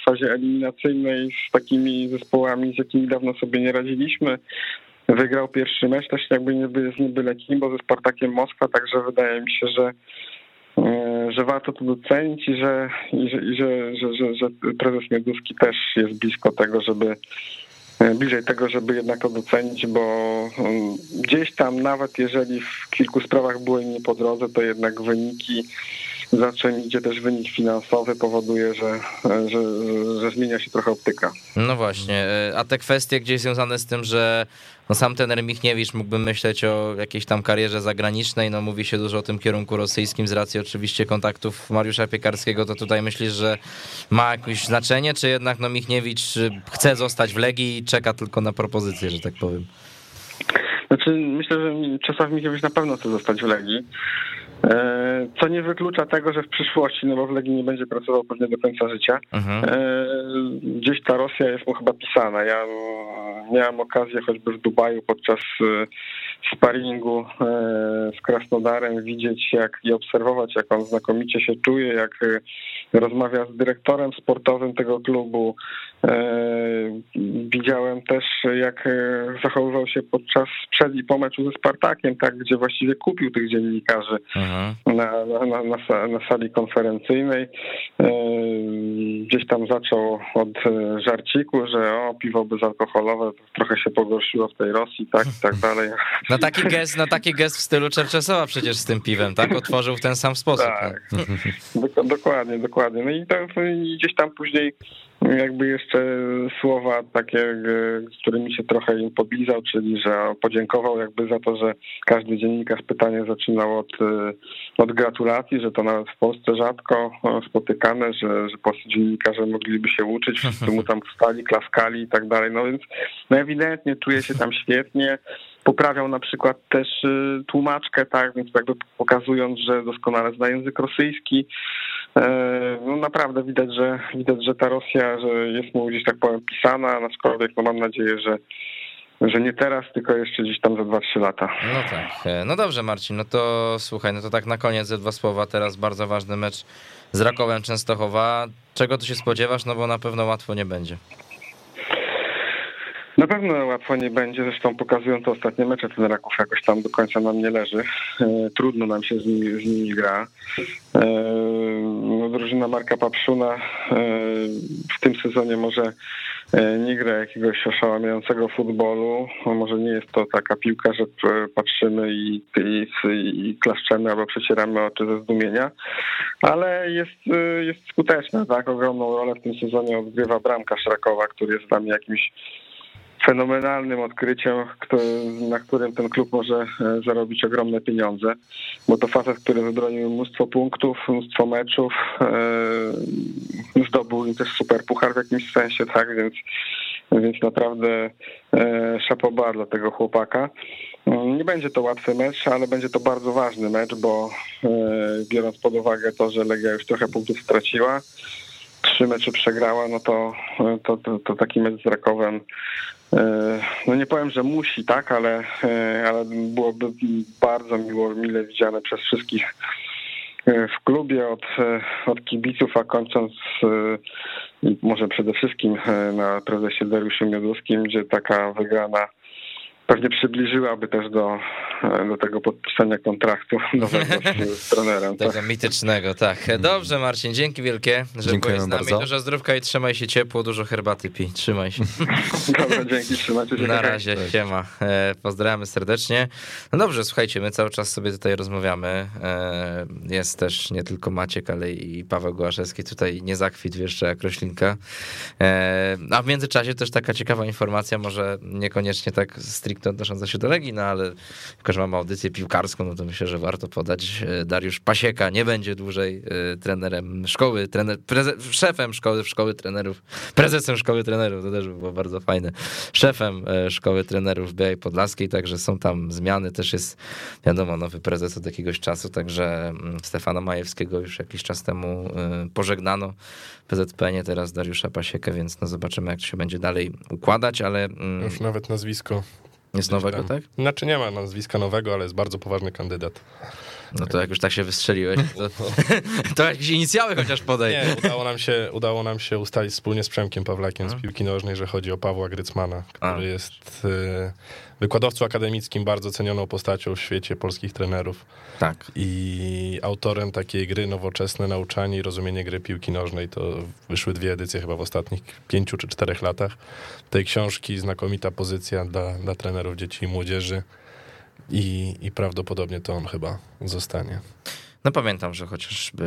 w fazie eliminacyjnej z takimi zespołami, z jakimi dawno sobie nie radziliśmy. Wygrał pierwszy mecz też jakby nie by, z niebyle kim, bo ze Spartakiem Moskwa, także wydaje mi się, że e, że warto to docenić i że, i że, i że, że, że, że prezes Mioduski też jest blisko tego, żeby e, bliżej tego, żeby jednak to docenić, bo mm, gdzieś tam nawet jeżeli w kilku sprawach były nie po drodze, to jednak wyniki, za czym idzie też wynik finansowy, powoduje, że, że, że, zmienia się trochę optyka. No właśnie, e, a te kwestie gdzieś związane z tym, że no sam trener Michniewicz mógłby myśleć o jakiejś tam karierze zagranicznej, no mówi się dużo o tym kierunku rosyjskim z racji oczywiście kontaktów Mariusza Piekarskiego, to tutaj myślisz, że ma jakieś znaczenie, czy jednak no Michniewicz y, chce zostać w Legii i czeka tylko na propozycję, że tak powiem? Znaczy, myślę, że Czesław Mikiewicz na pewno chce zostać w Legii. E, Co nie wyklucza tego, że w przyszłości, no bo w Legii nie będzie pracował pewnie do końca życia, Mhm. e, gdzieś ta Rosja jest mu chyba pisana. Ja miałem okazję choćby w Dubaju podczas e, sparingu z Krasnodarem widzieć jak i obserwować, jak on znakomicie się czuje, jak rozmawia z dyrektorem sportowym tego klubu. E, Widziałem też, jak e, zachowywał się podczas przed i po meczu ze Spartakiem, tak, gdzie właściwie kupił tych dziennikarzy na, na, na, na, sa- na sali konferencyjnej. E, Gdzieś tam zaczął od żarciku, że o, piwo bezalkoholowe trochę się pogorszyło w tej Rosji, tak i tak dalej. No taki gest, no taki gest w stylu Czerczesowa przecież z tym piwem, tak? Otworzył w ten sam sposób. Tak. no. Dok- Dokładnie, dokładnie. No i, to, i gdzieś tam później jakby jeszcze słowa takie, e, którymi się trochę im podlizał, czyli że podziękował jakby za to, że każdy dziennikarz pytanie zaczynał od, e, od gratulacji, że to nawet w Polsce rzadko e, spotykane, że, że polscy dziennikarze mogliby się uczyć, wszyscy mu tam wstali, klaskali i tak dalej. No więc no ewidentnie czuje się tam świetnie. Poprawiał na przykład też tłumaczkę, tak, więc jakby pokazując, że doskonale zna język rosyjski. E, No naprawdę widać, że widać, że ta Rosja, że jest mu gdzieś tak powiem pisana, aczkolwiek no mam nadzieję, że że nie teraz, tylko jeszcze gdzieś tam za 2-3 lata. No tak. E, No dobrze, Marcin, no to słuchaj, no to tak na koniec ze dwa słowa. Teraz bardzo ważny mecz z Rakowem Częstochowa. Czego tu się spodziewasz? No bo na pewno łatwo nie będzie. Na pewno łatwo nie będzie, zresztą pokazują to ostatnie mecze, ten Raków jakoś tam do końca nam nie leży. E, Trudno nam się z nimi, z nimi gra. Drużyna Marka Papszuna e, w tym sezonie może e, nie gra jakiegoś oszałamiającego futbolu. No, Może nie jest to taka piłka, że patrzymy i, i, i klaszczemy albo przecieramy oczy ze zdumienia, ale jest, e, jest skuteczna, tak? Ogromną rolę w tym sezonie odgrywa bramka Szrakowa, który jest dla mnie jakimś fenomenalnym odkryciem, na którym ten klub może e, zarobić ogromne pieniądze, bo to facet, który wybronił mnóstwo punktów, mnóstwo meczów, e, zdobył im też super puchar w jakimś sensie, tak, więc, więc naprawdę e, szapoba dla tego chłopaka. Mm, Nie będzie to łatwy mecz, ale będzie to bardzo ważny mecz, bo e, biorąc pod uwagę to, że Legia już trochę punktów straciła, trzy mecze przegrała, no to, to, to, to taki mecz z Rakowem, e, no nie powiem, że musi, tak, ale, e, ale byłoby bardzo miło, mile widziane przez wszystkich e, w klubie, od, od kibiców, a kończąc może przede wszystkim na prezesie Dariuszu Miodowskim, gdzie taka wygrana pewnie przybliżyłaby też do, do tego podpisania kontraktu nowego z, trenerem. Tak? Tego mitycznego, tak. Dobrze, Marcin, dzięki wielkie, że byłeś z nami. bardzo. Dużo zdrówka i trzymaj się ciepło, dużo herbaty pij. Trzymaj się. Dobra, dzięki, trzymajcie się. Na razie, siema. E, Pozdrawiamy serdecznie. No dobrze, słuchajcie, my cały czas sobie tutaj rozmawiamy. E, Jest też nie tylko Maciek, ale i Paweł Gołaszewski tutaj nie zakwit jeszcze jak roślinka. E, A w międzyczasie też taka ciekawa informacja, może niekoniecznie tak stricte odnosząca się do Legii, no ale jako, że mamy audycję piłkarską, no to myślę, że warto podać. E, Dariusz Pasieka nie będzie dłużej e, trenerem szkoły, trener, preze, szefem szkoły, szkoły trenerów, prezesem szkoły trenerów, to też by było bardzo fajne. Szefem e, szkoły trenerów Białej Podlaskiej, także są tam zmiany, też jest wiadomo, nowy prezes od jakiegoś czasu, także mm, Stefana Majewskiego już jakiś czas temu pożegnano w PZPN, teraz Dariusza Pasiekę, więc no zobaczymy jak to się będzie dalej układać, ale mm, Już nawet nazwisko Jest nowego, tam. tak? Znaczy nie ma nazwiska nowego, ale jest bardzo poważny kandydat. No to jak już tak się wystrzeliłeś, to, to jakieś inicjały chociaż podaj. Nie, udało nam się, udało nam się ustalić wspólnie z Przemkiem Pawlakiem z piłki nożnej, że chodzi o Pawła Grycmana, który A. jest e, wykładowcą akademickim, bardzo cenioną postacią w świecie polskich trenerów Tak. i autorem takiej gry nowoczesne nauczanie i rozumienie gry piłki nożnej. To wyszły dwie edycje chyba w ostatnich pięciu czy czterech latach tej książki. Znakomita pozycja dla, dla trenerów dzieci i młodzieży. I, I prawdopodobnie to on chyba zostanie. No pamiętam, że chociażby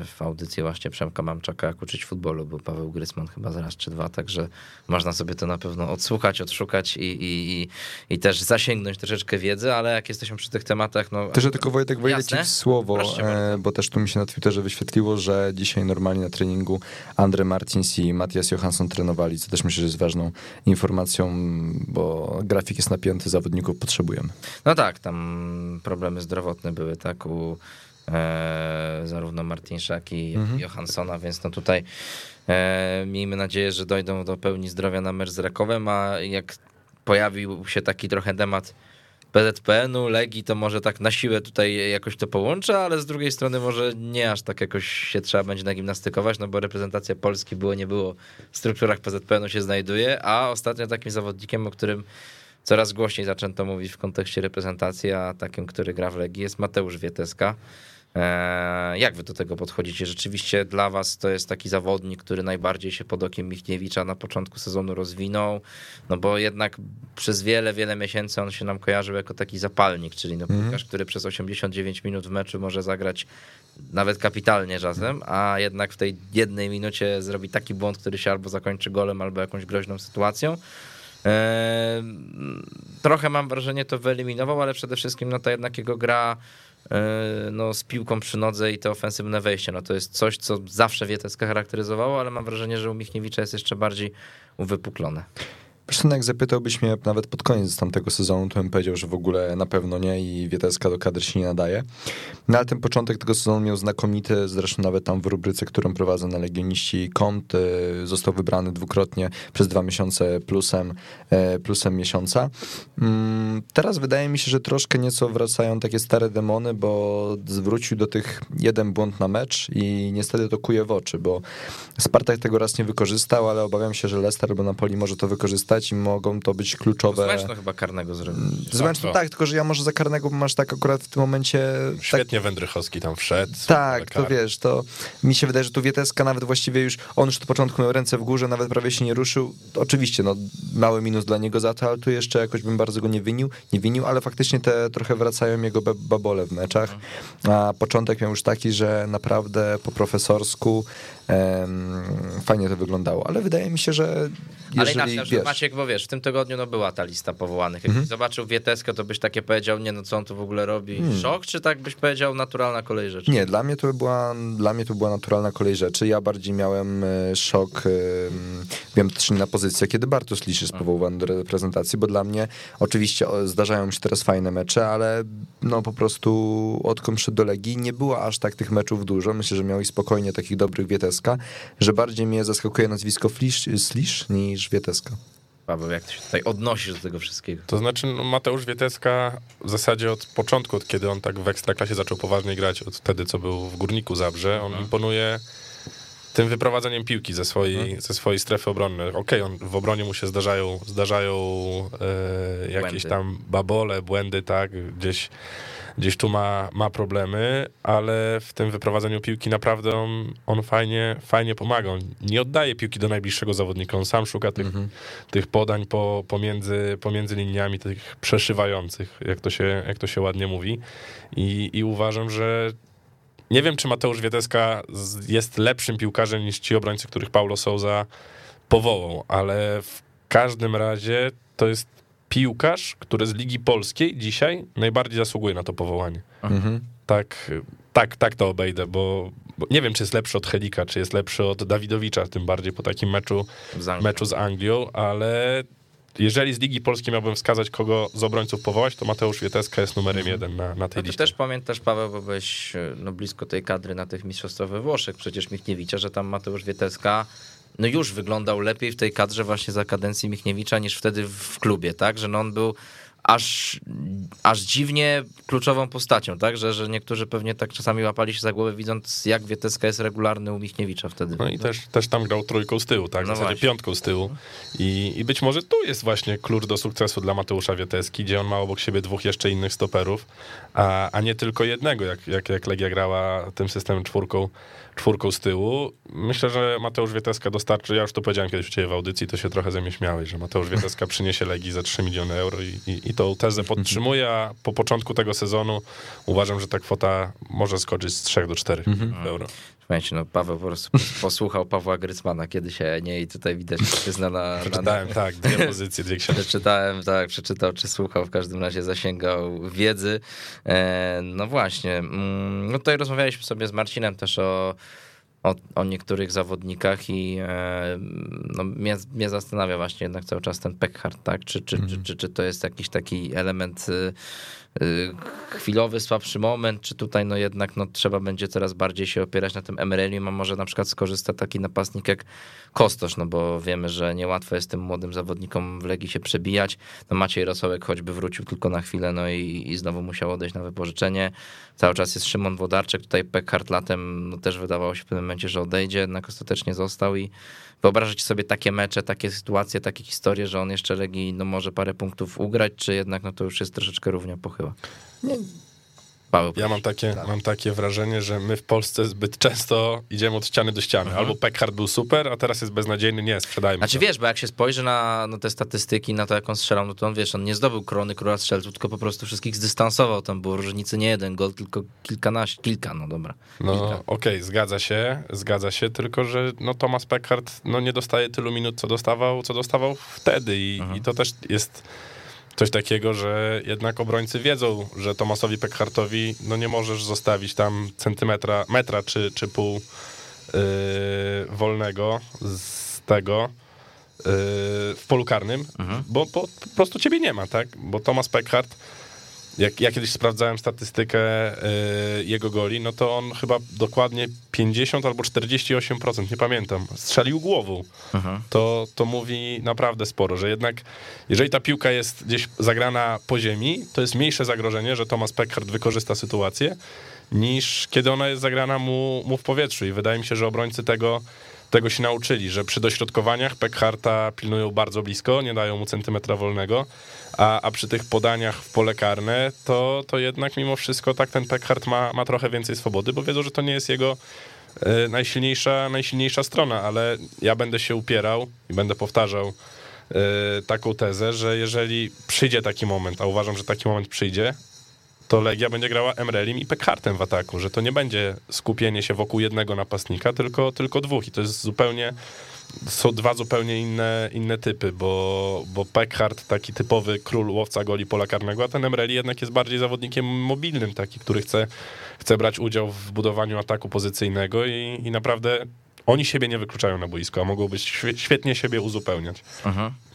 e, w audycji właśnie Przemka Mamczaka jak uczyć futbolu, był Paweł Grysman chyba zaraz czy dwa, także można sobie to na pewno odsłuchać, odszukać i, i, i, i też zasięgnąć troszeczkę wiedzy, ale jak jesteśmy przy tych tematach, no... Też, tylko Wojtek wejdę ci w słowo, Proszę e, bo też tu mi się na Twitterze wyświetliło, że dzisiaj normalnie na treningu Andre Martins i Matthias Johansson trenowali, co też myślę, że jest ważną informacją, bo grafik jest napięty, zawodników potrzebujemy. No tak, tam problemy zdrowotne były, tak, u e, zarówno Martinszak, jak i Mhm. Johanssona, więc no tutaj e, miejmy nadzieję, że dojdą do pełni zdrowia na mecz z Rakowem, a jak pojawił się taki trochę temat PZPN-u, Legii, to może tak na siłę tutaj jakoś to połączę, ale z drugiej strony może nie aż tak jakoś się trzeba będzie nagimnastykować, no bo reprezentacja Polski było nie było w strukturach PZPN-u się znajduje, a ostatnio takim zawodnikiem, o którym coraz głośniej zaczęto mówić w kontekście reprezentacji, a takim, który gra w Legii jest Mateusz Wieteska. Eee, Jak wy do tego podchodzicie? Rzeczywiście dla was to jest taki zawodnik, który najbardziej się pod okiem Michniewicza na początku sezonu rozwinął, no bo jednak przez wiele, wiele miesięcy on się nam kojarzył jako taki zapalnik, czyli no piłkarz, który przez 89 minut w meczu może zagrać nawet kapitalnie czasem, a jednak w tej jednej minucie zrobi taki błąd, który się albo zakończy golem, albo jakąś groźną sytuacją. Eee, Trochę mam wrażenie to wyeliminował, ale przede wszystkim no to jednak jego gra e, no, z piłką przy nodze i te ofensywne wejście. No to jest coś, co zawsze Wieteska charakteryzowało, ale mam wrażenie, że u Michniewicza jest jeszcze bardziej uwypuklone. Jak zapytałbyś mnie nawet pod koniec tamtego sezonu, to bym powiedział, że w ogóle na pewno nie i Wieteska do kadry się nie nadaje. No ale ten początek tego sezonu miał znakomity, zresztą nawet tam w rubryce, którą prowadzę na Legioniści Kont, y, został wybrany dwukrotnie przez dwa miesiące plusem, e, plusem miesiąca. Mm, Teraz wydaje mi się, że troszkę nieco wracają takie stare demony, bo zwrócił do tych jeden błąd na mecz i niestety to kuje w oczy, bo Spartak tego raz nie wykorzystał, ale obawiam się, że Leicester albo Napoli może to wykorzystać i mogą to być kluczowe. Zmęczno chyba karnego zrobił. Zmęczno to. tak, tylko że ja może za karnego, bo masz tak akurat w tym momencie. Tak, Świetnie Wędrychowski tam wszedł. tak, to wiesz, to mi się wydaje, że tu Wieteska nawet właściwie już, on już od początku miał ręce w górze, nawet prawie się nie ruszył. Oczywiście, no mały minus dla niego za to, ale tu jeszcze jakoś bym bardzo go nie winił, nie winił, ale faktycznie te trochę wracają jego babole w meczach. A początek miał już taki, że naprawdę po profesorsku fajnie to wyglądało, ale wydaje mi się, że Ale jeżeli, inaczej, na przykład wiesz, Maciek, bo wiesz, w tym tygodniu no była ta lista powołanych. Jakbyś zobaczył Wieteskę, to byś takie powiedział, nie no co on tu w ogóle robi? Szok, czy tak byś powiedział naturalna kolej rzeczy? Nie, dla mnie to była, dla mnie to była naturalna kolej rzeczy. Ja bardziej miałem e, szok, e, wiem też inna pozycja, kiedy Bartosz Lisz jest powołany do reprezentacji, bo dla mnie oczywiście zdarzają mi się teraz fajne mecze, ale no po prostu odkąd przyszedł do Legii nie było aż tak tych meczów dużo. Myślę, że miał i spokojnie takich dobrych Wieteska, że bardziej mnie zaskakuje nazwisko Flisz, Slisz niż Wieteska. Paweł, jak ty się tutaj odnosisz do tego wszystkiego? To znaczy no, Mateusz Wieteska w zasadzie od początku, od kiedy on tak w Ekstraklasie zaczął poważnie grać, od wtedy co był w Górniku Zabrze, on imponuje tym wyprowadzeniem piłki ze swojej, ze swojej strefy obronnej. Okej, on w obronie mu się zdarzają, zdarzają e, jakieś Błędy. tam babole, błędy, tak, gdzieś, gdzieś tu ma, ma problemy, ale w tym wyprowadzeniu piłki naprawdę on, on fajnie, fajnie pomaga. On nie oddaje piłki do najbliższego zawodnika, on sam szuka tych, tych podań po, pomiędzy, pomiędzy liniami, tych przeszywających, jak to się, jak to się ładnie mówi. I, I uważam, że nie wiem, czy Mateusz Wieteska z- jest lepszym piłkarzem niż ci obrońcy, których Paulo Souza powołał, ale w każdym razie to jest piłkarz, który z Ligi Polskiej dzisiaj najbardziej zasługuje na to powołanie. Mhm. Tak, tak, tak to obejdę, bo, bo nie wiem, czy jest lepszy od Helika, czy jest lepszy od Dawidowicza, tym bardziej po takim meczu, Z Anglią. meczu z Anglią, ale jeżeli z Ligi Polskiej miałbym wskazać, kogo z obrońców powołać, to Mateusz Wieteska jest numerem jeden na, na tej No liście. też pamiętasz, Paweł, bo byłeś e, no, blisko tej kadry na tych mistrzostwach we Włoszech, przecież Michniewicza, że tam Mateusz Wieteska no już wyglądał lepiej w tej kadrze właśnie za kadencji Michniewicza niż wtedy w klubie, tak? Że no on był aż, aż dziwnie kluczową postacią, tak? Że, że niektórzy pewnie tak czasami łapali się za głowę, widząc jak Wieteska jest regularny u Michniewicza wtedy. No i też, też tam grał trójką z tyłu, tak? W No zasadzie właśnie. piątką z tyłu. I, I być może tu jest właśnie klucz do sukcesu dla Mateusza Wieteski, gdzie on ma obok siebie dwóch jeszcze innych stoperów, a, a nie tylko jednego, jak, jak, jak Legia grała tym systemem czwórką, czwórką z tyłu. Myślę, że Mateusz Wieteska dostarczy, ja już to powiedziałem kiedyś u ciebie w audycji, to się trochę ze mnie śmiałeś, że Mateusz Wieteska przyniesie Legii za 3 miliony euro i, i, i tą tezę podtrzymuję, a po początku tego sezonu uważam, że ta kwota może skoczyć z 3 do 4 euro. Słuchajcie, no Paweł po prostu posłuchał Pawła Grycmana kiedyś, a nie i tutaj widać, że się zna na... na, Przeczytałem, tak, dwie pozycje, dwie książki. Przeczytałem, tak, przeczytał czy słuchał, w każdym razie zasięgał wiedzy. E, no właśnie, mm, no tutaj rozmawialiśmy sobie z Marcinem też o, o, o niektórych zawodnikach i e, no, mnie, mnie zastanawia właśnie jednak cały czas ten Peckhart, tak? Czy, czy, czy, czy, czy to jest jakiś taki element y, chwilowy, słabszy moment, czy tutaj no jednak no, trzeba będzie coraz bardziej się opierać na tym Emerelium, a może na przykład skorzysta taki napastnik jak Kostosz, no bo wiemy, że niełatwo jest tym młodym zawodnikom w Legii się przebijać. No Maciej Rosołek choćby wrócił tylko na chwilę, no i, i znowu musiał odejść na wypożyczenie. Cały czas jest Szymon Wodarczyk, tutaj Peckhart latem no też wydawało się w pewnym momencie, że odejdzie, jednak ostatecznie został i wyobrażacie sobie takie mecze, takie sytuacje, takie historie, że on jeszcze Legii no może parę punktów ugrać, czy jednak no to już jest troszeczkę równia pochyła? Paweł, Ja mam takie, mam takie wrażenie, że my w Polsce zbyt często idziemy od ściany do ściany. Albo Peckhart był super, a teraz jest beznadziejny, nie, sprzedajmy Znaczy go. wiesz, bo jak się spojrzy na, na te statystyki, na to jak on strzelał, no to on wiesz, on nie zdobył krony króla strzelców, tylko po prostu wszystkich zdystansował. Tam było różnicy nie jeden gol, tylko kilkanaście, kilka, no dobra. No Kilka. okej, zgadza się, zgadza się, tylko że no, Thomas Peckhart no, nie dostaje tylu minut, co dostawał, co dostawał wtedy i, i to też jest coś takiego, że jednak obrońcy wiedzą, że Thomasowi Peckhartowi no, nie możesz zostawić tam centymetra, metra czy, czy pół yy, wolnego z tego yy, w polu karnym, bo, bo po prostu ciebie nie ma, tak? Bo Thomas Peckhart jak ja kiedyś sprawdzałem statystykę y, jego goli, no to on chyba dokładnie 50 albo 48%, nie pamiętam, strzelił głową. To, to mówi naprawdę sporo, że jednak jeżeli ta piłka jest gdzieś zagrana po ziemi, to jest mniejsze zagrożenie, że Thomas Peckhart wykorzysta sytuację, niż kiedy ona jest zagrana mu, mu w powietrzu. I wydaje mi się, że obrońcy tego, tego się nauczyli, że przy dośrodkowaniach Peckharta pilnują bardzo blisko, nie dają mu centymetra wolnego, a, a przy tych podaniach w pole karne, to, to jednak mimo wszystko tak ten Peckhart ma, ma trochę więcej swobody, bo wiedzą, że to nie jest jego e, najsilniejsza, najsilniejsza strona, ale ja będę się upierał i będę powtarzał e, taką tezę, że jeżeli przyjdzie taki moment, a uważam, że taki moment przyjdzie, to Legia będzie grała Emrelim i Peckhartem w ataku, że to nie będzie skupienie się wokół jednego napastnika, tylko, tylko dwóch i to jest zupełnie są dwa zupełnie inne, inne typy, bo, bo Peckhart, taki typowy król łowca goli pola karnego, a ten Emreli jednak jest bardziej zawodnikiem mobilnym, taki, który chce, chce brać udział w budowaniu ataku pozycyjnego i, i naprawdę oni siebie nie wykluczają na boisko, a mogą być świe- świetnie siebie uzupełniać.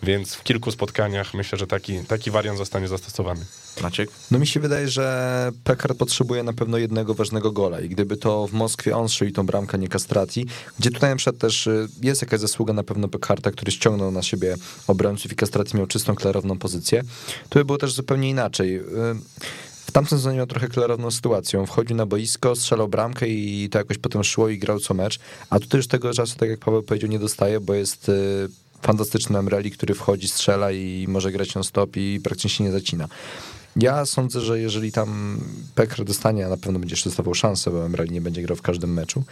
Więc w kilku spotkaniach myślę, że taki, taki wariant zostanie zastosowany. Maciek? No mi się wydaje, że Pekar potrzebuje na pewno jednego ważnego gola i gdyby to w Moskwie on strzelił tą bramkę, nie Castrati, gdzie tutaj na przykład też y, jest jakaś zasługa na pewno Pekarta, który ściągnął na siebie obrońców i Castrati miał czystą, klarowną pozycję, to by było też zupełnie inaczej. Y, W tamtym sezonie miał trochę klarowną sytuację. Wchodził na boisko, strzelał bramkę i to jakoś potem szło i grał co mecz. A tutaj już tego czasu, tak jak Paweł powiedział, nie dostaje, bo jest y, fantastyczny Emreli, który wchodzi, strzela i może grać non stop i praktycznie się nie zacina. Ja sądzę, że jeżeli tam Pekr dostanie, a na pewno będzie jeszcze dostawał szansę, bo Emreli nie będzie grał w każdym meczu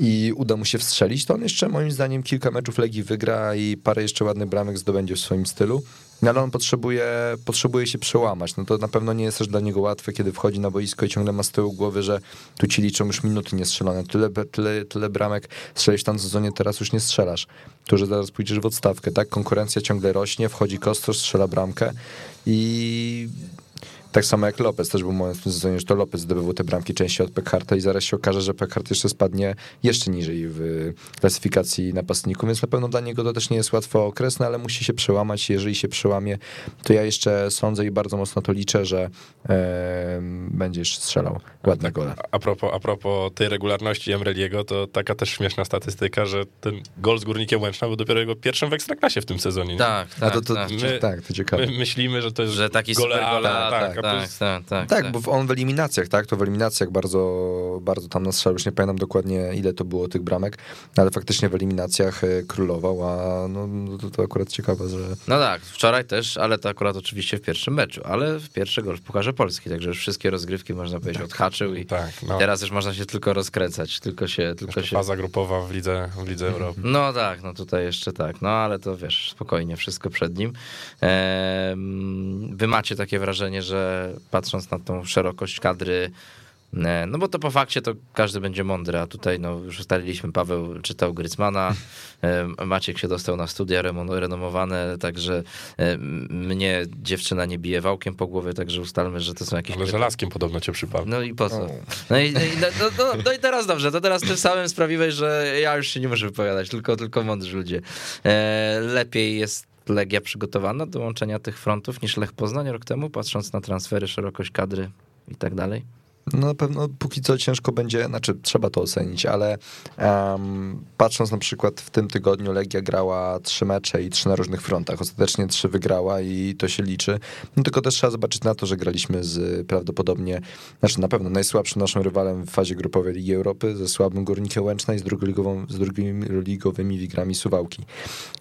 i uda mu się wstrzelić, to on jeszcze moim zdaniem kilka meczów Legii wygra i parę jeszcze ładnych bramek zdobędzie w swoim stylu. No ale on potrzebuje, potrzebuje się przełamać. No to na pewno nie jest też dla niego łatwe, kiedy wchodzi na boisko i ciągle ma z tyłu głowy, że tu ci liczą już minuty niestrzelone. Tyle, tyle, tyle bramek strzelisz w tamtym sezonie, teraz już nie strzelasz. To, że zaraz pójdziesz w odstawkę, tak? Konkurencja ciągle rośnie, wchodzi Kostos, strzela bramkę i Tak samo jak Lopez, też był moment w tym sezonie, że to Lopez zdobywał te bramki częściej od Pekharta i zaraz się okaże, że Pekhart jeszcze spadnie jeszcze niżej w klasyfikacji napastników, więc na pewno dla niego to też nie jest łatwy okres, no ale musi się przełamać. Jeżeli się przełamie, to ja jeszcze sądzę i bardzo mocno to liczę, że e, będzie jeszcze strzelał ładne Tak, gole. A propos, a propos tej regularności Emreliego, to taka też śmieszna statystyka, że ten gol z Górnikiem Łęczna był dopiero jego pierwszym w Ekstraklasie w tym sezonie. nie? Tak, A tak, to, to, tak. My- tak, to ciekawe. My myślimy, że to jest Że taki super goleada, goleada, tak, tak, tak, jest- tak, tak, Tak, bo on w eliminacjach, tak? To w eliminacjach bardzo, bardzo tam nastrzał. Już nie pamiętam dokładnie, ile to było tych bramek, ale faktycznie w eliminacjach e, królował, a no, no to, to akurat ciekawe, że. No tak, wczoraj też, ale to akurat oczywiście w pierwszym meczu, ale w pierwszy gol w Pucharze Polski, także już wszystkie rozgrywki można powiedzieć odhaczył i Tak, no. teraz już można się tylko rozkręcać, tylko się, tylko Jeszcze się... faza grupowa w lidze, w lidze Europy. No tak, no tutaj jeszcze tak, no ale to wiesz, spokojnie, wszystko przed nim. Ehm, Wy macie takie wrażenie, że patrząc na tą szerokość kadry, e, no bo to po fakcie to każdy będzie mądry, a tutaj no już ustaliliśmy, Paweł czytał Grycmana, em, Maciek się dostał na studia renomowane, także em, mnie dziewczyna nie bije wałkiem po głowie, także ustalmy, że to są jakieś... Ale żelazkiem podobno cię przypadł. No i po co? No i, no, i, no, no, no, no i teraz dobrze, to teraz tym samym sprawiłeś, że ja już się nie muszę wypowiadać, tylko, tylko mądrzy ludzie. E, lepiej jest Legia przygotowana do łączenia tych frontów niż Lech Poznań rok temu, patrząc na transfery, szerokość kadry i tak dalej? No na pewno póki co ciężko będzie, znaczy trzeba to ocenić, ale em, patrząc na przykład w tym tygodniu Legia grała trzy mecze i trzy na różnych frontach. Ostatecznie trzy wygrała i to się liczy. No tylko też trzeba zobaczyć na to, że graliśmy z prawdopodobnie, znaczy na pewno najsłabszym naszym rywalem w fazie grupowej Ligi Europy, ze słabym Górnikiem Łęczna i z, z drugoligowymi Wigrami Suwałki.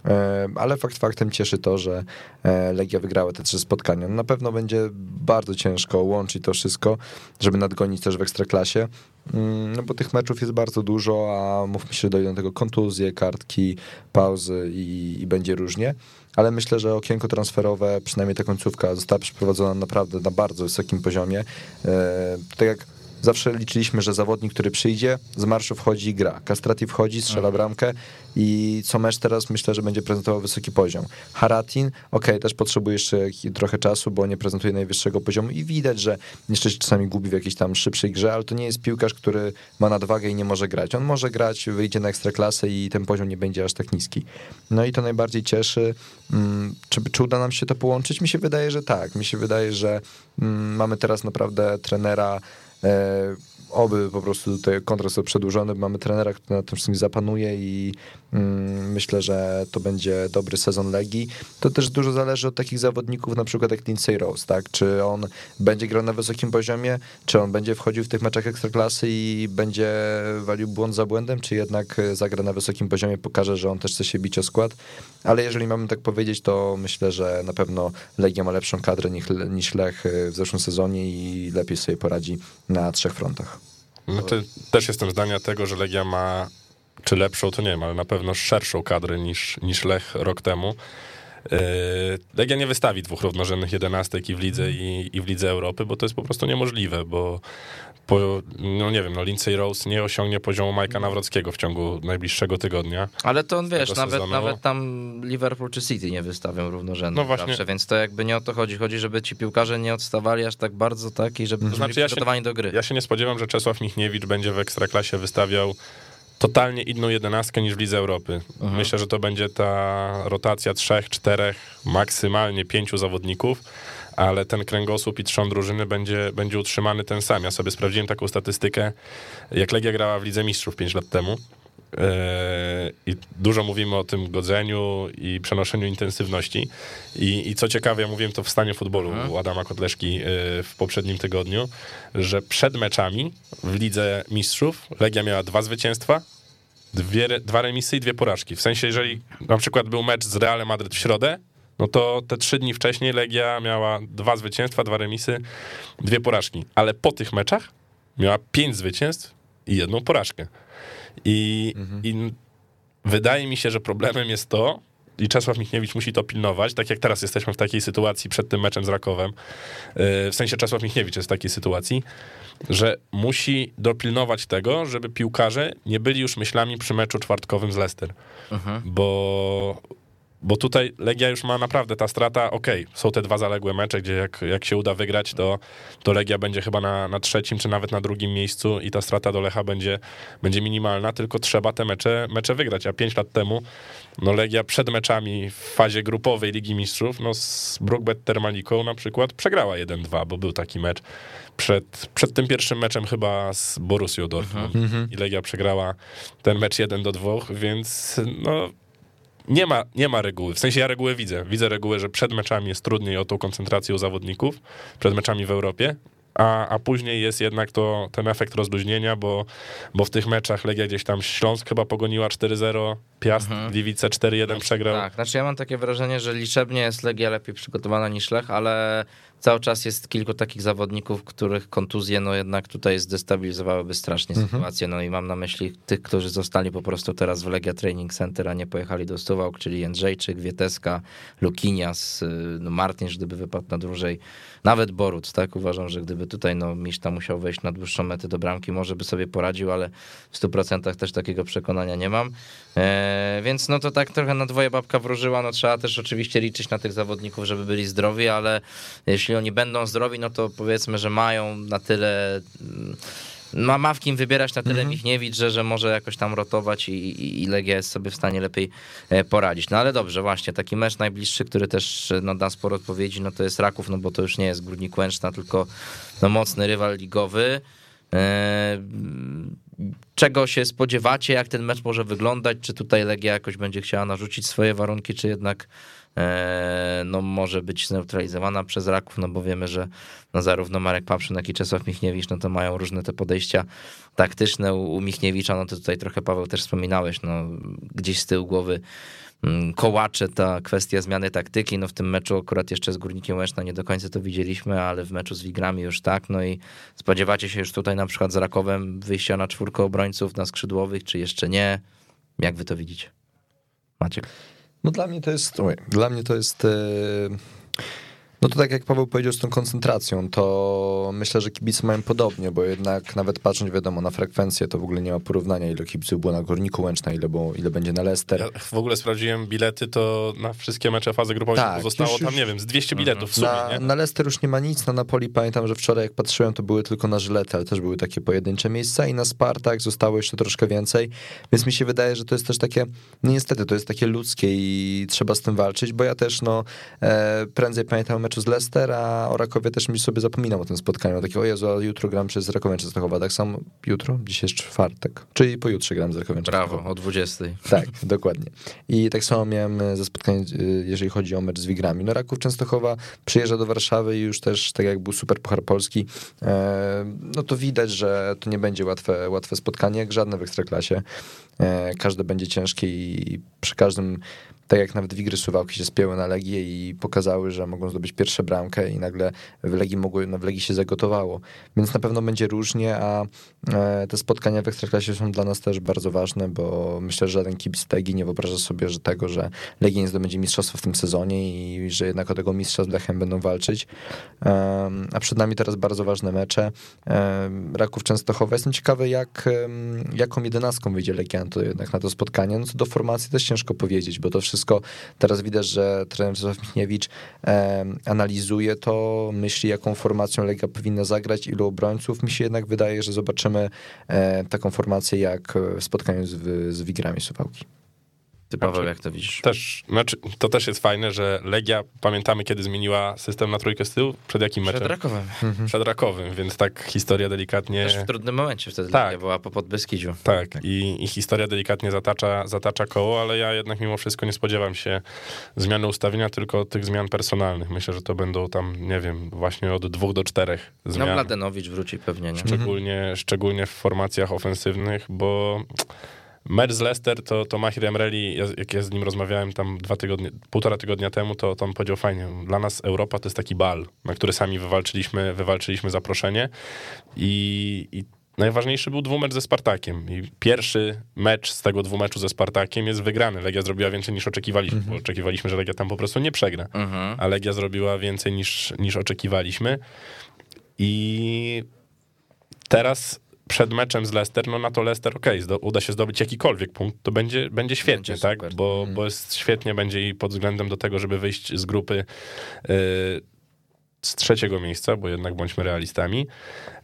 E, Ale fakt faktem cieszy to, że e, Legia wygrała te trzy spotkania. No, Na pewno będzie bardzo ciężko łączyć to wszystko, żeby nadgonić też w Ekstraklasie, Mm, no bo tych meczów jest bardzo dużo, a mówmy się, dojdą do tego kontuzje, kartki, pauzy i, i będzie różnie. Ale myślę, że okienko transferowe, przynajmniej ta końcówka, została przeprowadzona naprawdę na bardzo wysokim poziomie. E, tak jak zawsze liczyliśmy, że zawodnik, który przyjdzie, z marszu wchodzi i gra. Castrati wchodzi, strzela bramkę i co mecz teraz myślę, że będzie prezentował wysoki poziom. Haratin, okej, też potrzebuje jeszcze trochę czasu, bo nie prezentuje najwyższego poziomu i widać, że jeszcze się czasami gubi w jakiejś tam szybszej grze, ale to nie jest piłkarz, który ma nadwagę i nie może grać. On może grać, wyjdzie na ekstraklasę i ten poziom nie będzie aż tak niski. No i to najbardziej cieszy. Mm, Czy, czy uda nam się to połączyć? Mi się wydaje, że tak. Mi się wydaje, że mm, mamy teraz naprawdę trenera E, oby po prostu tutaj kontrakt został przedłużony, mamy trenera, który na tym wszystkim zapanuje i mm, myślę, że to będzie dobry sezon Legii. To też dużo zależy od takich zawodników, na przykład jak Lindsay Rose, tak? Czy on będzie grał na wysokim poziomie, czy on będzie wchodził w tych meczach ekstraklasy i będzie walił błąd za błędem, czy jednak e, zagra na wysokim poziomie, pokaże, że on też chce się bić o skład. Ale jeżeli mamy tak powiedzieć, to myślę, że na pewno Legia ma lepszą kadrę niż, niż Lech e, w zeszłym sezonie i lepiej sobie poradzi na trzech frontach. To też jestem zdania tego, że Legia ma, czy lepszą, to nie wiem, ale na pewno szerszą kadrę niż, niż Lech rok temu. Yy, Legia nie wystawi dwóch równorzędnych jedenastek i w lidze i, i w lidze Europy, bo to jest po prostu niemożliwe, bo po, no nie wiem, no Lindsay Rose nie osiągnie poziomu Majka Nawrockiego w ciągu najbliższego tygodnia. Ale to on wiesz, nawet, sezonu. nawet tam Liverpool czy City nie wystawią równorzędnych No właśnie. zawsze, więc to jakby nie o to chodzi. Chodzi, żeby ci piłkarze nie odstawali aż tak bardzo tak i żeby byli znaczy, ja się- przygotowani do gry. Ja się nie spodziewam, że Czesław Michniewicz będzie w Ekstraklasie wystawiał totalnie inną jedenastkę niż w Lidze Europy. Myślę, że to będzie ta rotacja trzech, czterech, maksymalnie pięciu zawodników, ale ten kręgosłup i trzon drużyny będzie, będzie utrzymany ten sam. Ja sobie sprawdziłem taką statystykę, jak Legia grała w Lidze Mistrzów 5 lat temu. Eee, I dużo mówimy o tym godzeniu i przenoszeniu intensywności. I, I co ciekawe, ja mówiłem to w stanie futbolu u Adama Kotleszki e, w poprzednim tygodniu, że przed meczami w Lidze Mistrzów Legia miała dwa zwycięstwa, dwie, dwa remisy i dwie porażki. W sensie, jeżeli na przykład był mecz z Realem Madryt w środę, no to te trzy dni wcześniej Legia miała dwa zwycięstwa, dwa remisy, dwie porażki. Ale po tych meczach miała pięć zwycięstw i jedną porażkę. I, I wydaje mi się, że problemem jest to, i Czesław Michniewicz musi to pilnować, tak jak teraz jesteśmy w takiej sytuacji przed tym meczem z Rakowem, yy, w sensie Czesław Michniewicz jest w takiej sytuacji, że musi dopilnować tego, żeby piłkarze nie byli już myślami przy meczu czwartkowym z Leicester. Bo bo tutaj Legia już ma naprawdę ta strata, okej, okay, są te dwa zaległe mecze, gdzie jak, jak się uda wygrać, to, to Legia będzie chyba na, na trzecim, czy nawet na drugim miejscu i ta strata do Lecha będzie, będzie minimalna, tylko trzeba te mecze, mecze wygrać, a pięć lat temu no Legia przed meczami w fazie grupowej Ligi Mistrzów, no z Brookbet Termaliką na przykład przegrała 1-2, bo był taki mecz przed, przed tym pierwszym meczem chyba z Borussią Dortmund. Mhm. i Legia przegrała ten mecz 1 do 2, więc no nie ma, nie ma reguły. W sensie ja regułę widzę. Widzę regułę, że przed meczami jest trudniej o tą koncentrację u zawodników, przed meczami w Europie, a, a później jest jednak to ten efekt rozluźnienia, bo, bo w tych meczach Legia gdzieś tam Śląsk chyba pogoniła 4-0, Piast, mhm. Gliwice 4-1 przegrał. Tak, znaczy ja mam takie wrażenie, że liczebnie jest Legia lepiej przygotowana niż Lech, ale cały czas jest kilku takich zawodników, których kontuzje no jednak tutaj zdestabilizowałyby strasznie mhm. sytuację. No i mam na myśli tych, którzy zostali po prostu teraz w Legia Training Center, a nie pojechali do Suwałk, czyli Jędrzejczyk, Wieteska, Lukinias, y, no Martin, gdyby wypadł na dłużej, nawet Borut, tak? Uważam, że gdyby tutaj no Miszta musiał wejść na dłuższą metę do bramki, może by sobie poradził, ale w 100% też takiego przekonania nie mam. E, więc no to tak trochę na dwoje babka wróżyła, no trzeba też oczywiście liczyć na tych zawodników, żeby byli zdrowi, ale jeśli oni będą zdrowi, no to powiedzmy, że mają na tyle mm, ma, ma w kim wybierać na tyle mm -hmm. że, że może jakoś tam rotować i, i, i Legia jest sobie w stanie lepiej e, poradzić. No ale dobrze, właśnie, taki mecz najbliższy, który też no, da sporo odpowiedzi, no to jest Raków, no bo to już nie jest Górnik Łęczna, tylko no, mocny rywal ligowy. E, czego się spodziewacie, jak ten mecz może wyglądać, czy tutaj Legia jakoś będzie chciała narzucić swoje warunki, czy jednak e, no, może być zneutralizowana przez Raków, no bo wiemy, że no, zarówno Marek Papszyn, jak i Czesław Michniewicz, no to mają różne te podejścia taktyczne. U, u Michniewicza, no to tutaj trochę Paweł też wspominałeś, no gdzieś z tyłu głowy Mm, kołacze ta kwestia zmiany taktyki. No w tym meczu akurat jeszcze z Górnikiem Łęczna nie do końca to widzieliśmy, ale w meczu z Wigrami już tak. No i spodziewacie się już tutaj na przykład z Rakowem wyjścia na czwórkę obrońców na skrzydłowych, czy jeszcze nie? Jak wy to widzicie? Maciek? No dla mnie to jest, dla mnie to jest... No to tak jak Paweł powiedział z tą koncentracją, to myślę, że kibice mają podobnie, bo jednak nawet patrząc wiadomo na frekwencję, to w ogóle nie ma porównania, ile kibiców było na Górniku Łęczna, ile, było, ile będzie na Leicester. Ja w ogóle sprawdziłem bilety, to na wszystkie mecze fazy grupowej tak, zostało tam, nie wiem, z 200 biletów w sumie, na, na Leicester już nie ma nic, na Napoli pamiętam, że wczoraj jak patrzyłem, to były tylko na Żylety, ale też były takie pojedyncze miejsca i na Spartak zostało jeszcze troszkę więcej, więc mi się wydaje, że to jest też takie, no niestety, to jest takie ludzkie i trzeba z tym walczyć, bo ja też, no, e, prędzej pamiętam meczu z Leicester, a o Rakowie też mi sobie zapominam o tym spotkaniu. Takie, o Jezu, a jutro gram przez Rakowem Częstochowa. Tak samo jutro, dzisiaj jest czwartek, czyli pojutrze gram z Rakowem Brawo, o 20. Tak, dokładnie. I tak samo miałem e, ze spotkaniem, e, jeżeli chodzi o mecz z Wigrami. No Raków Częstochowa przyjeżdża do Warszawy i już też, tak jak był Super Puchar Polski, e, no to widać, że to nie będzie łatwe, łatwe spotkanie, jak żadne w Ekstraklasie. Każde będzie ciężkie i przy każdym tak jak nawet Wigry Suwałki się spięły na Legię i pokazały, że mogą zdobyć pierwsze bramkę i nagle w Legii, mogły, no w Legii się zagotowało. Więc na pewno będzie różnie, a e, te spotkania w Ekstraklasie są dla nas też bardzo ważne, bo myślę, że żaden kibic Legii nie wyobraża sobie że tego, że Legia nie zdobędzie mistrzostwa w tym sezonie i że jednak o tego mistrza z Lechem będą walczyć. A przed nami teraz bardzo ważne mecze. Raków Częstochowa. Jestem ciekawy, jak, jaką jedenastką wyjdzie Legia to jednak na to spotkanie. No co do formacji też ciężko powiedzieć, bo to wszystko wszystko. Teraz widać, że trener Czesław Michniewicz analizuje to, myśli, jaką formacją Legia powinna zagrać, ilu obrońców. Mi się jednak wydaje, że zobaczymy taką formację jak w spotkaniu z, z Wigrami Suwałki. Ty Paweł, jak to widzisz? Też, znaczy, to też jest fajne, że Legia, pamiętamy kiedy zmieniła system na trójkę z tyłu? Przed jakim meczem? Przed Rakowem. Mhm. Przed Rakowym, więc tak historia delikatnie... Też w trudnym momencie wtedy tak. Legia była po Podbeskidziu. Tak, tak. I, I, historia delikatnie zatacza, zatacza koło, ale ja jednak mimo wszystko nie spodziewam się zmiany ustawienia, tylko tych zmian personalnych. Myślę, że to będą tam, nie wiem, właśnie od dwóch do czterech zmian. No Mladenowicz wróci pewnie, nie? Szczególnie, mhm. szczególnie w formacjach ofensywnych, bo Mecz z Leicester, to, to Mahir Emreli, jak ja z nim rozmawiałem tam dwa tygodnie, półtora tygodnia temu, to, to on powiedział fajnie, dla nas Europa to jest taki bal, na który sami wywalczyliśmy, wywalczyliśmy zaproszenie i, i najważniejszy był dwumecz ze Spartakiem. I pierwszy mecz z tego dwumeczu ze Spartakiem jest wygrany. Legia zrobiła więcej niż oczekiwaliśmy, bo mhm. oczekiwaliśmy, że Legia tam po prostu nie przegra. Mhm. A Legia zrobiła więcej niż, niż oczekiwaliśmy. I teraz przed meczem z Leicester, no na to Leicester, okej, okay, uda się zdobyć jakikolwiek punkt, to będzie, będzie świetnie, będzie tak? Bo, mm. bo jest świetnie będzie i pod względem do tego, żeby wyjść z grupy yy, z trzeciego miejsca, bo jednak bądźmy realistami,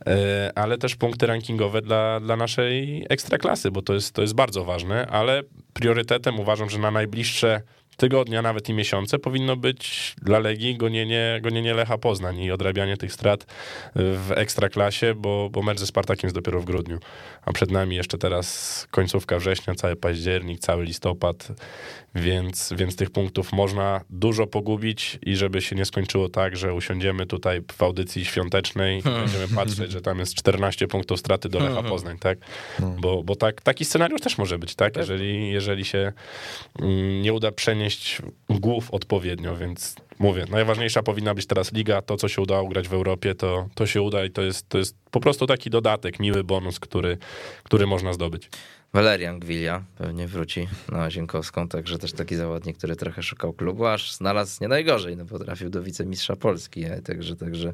e, ale też punkty rankingowe dla, dla naszej ekstraklasy, bo to jest, to jest bardzo ważne, ale priorytetem uważam, że na najbliższe tygodnia, nawet i miesiące powinno być dla Legii gonienie, gonienie Lecha Poznań i odrabianie tych strat w ekstraklasie, bo, bo mecz ze Spartakiem jest dopiero w grudniu, a przed nami jeszcze teraz końcówka września, cały październik, cały listopad, więc, więc tych punktów można dużo pogubić i żeby się nie skończyło tak, że usiądziemy tutaj w audycji świątecznej i hmm. będziemy patrzeć, że tam jest 14 punktów straty do Lecha hmm. Poznań, tak? No. Bo, bo tak, taki scenariusz też może być, tak? Jeżeli, jeżeli się mm, nie uda przenieść głów odpowiednio, więc mówię, najważniejsza powinna być teraz liga, to co się udało grać w Europie, to, to się uda i to jest, to jest po prostu taki dodatek, miły bonus, który, który można zdobyć. Walerian Gwilia pewnie wróci na Zienkowską, także też taki zawodnik, który trochę szukał klubu, aż znalazł nie najgorzej, no potrafił do wicemistrza Polski, także, także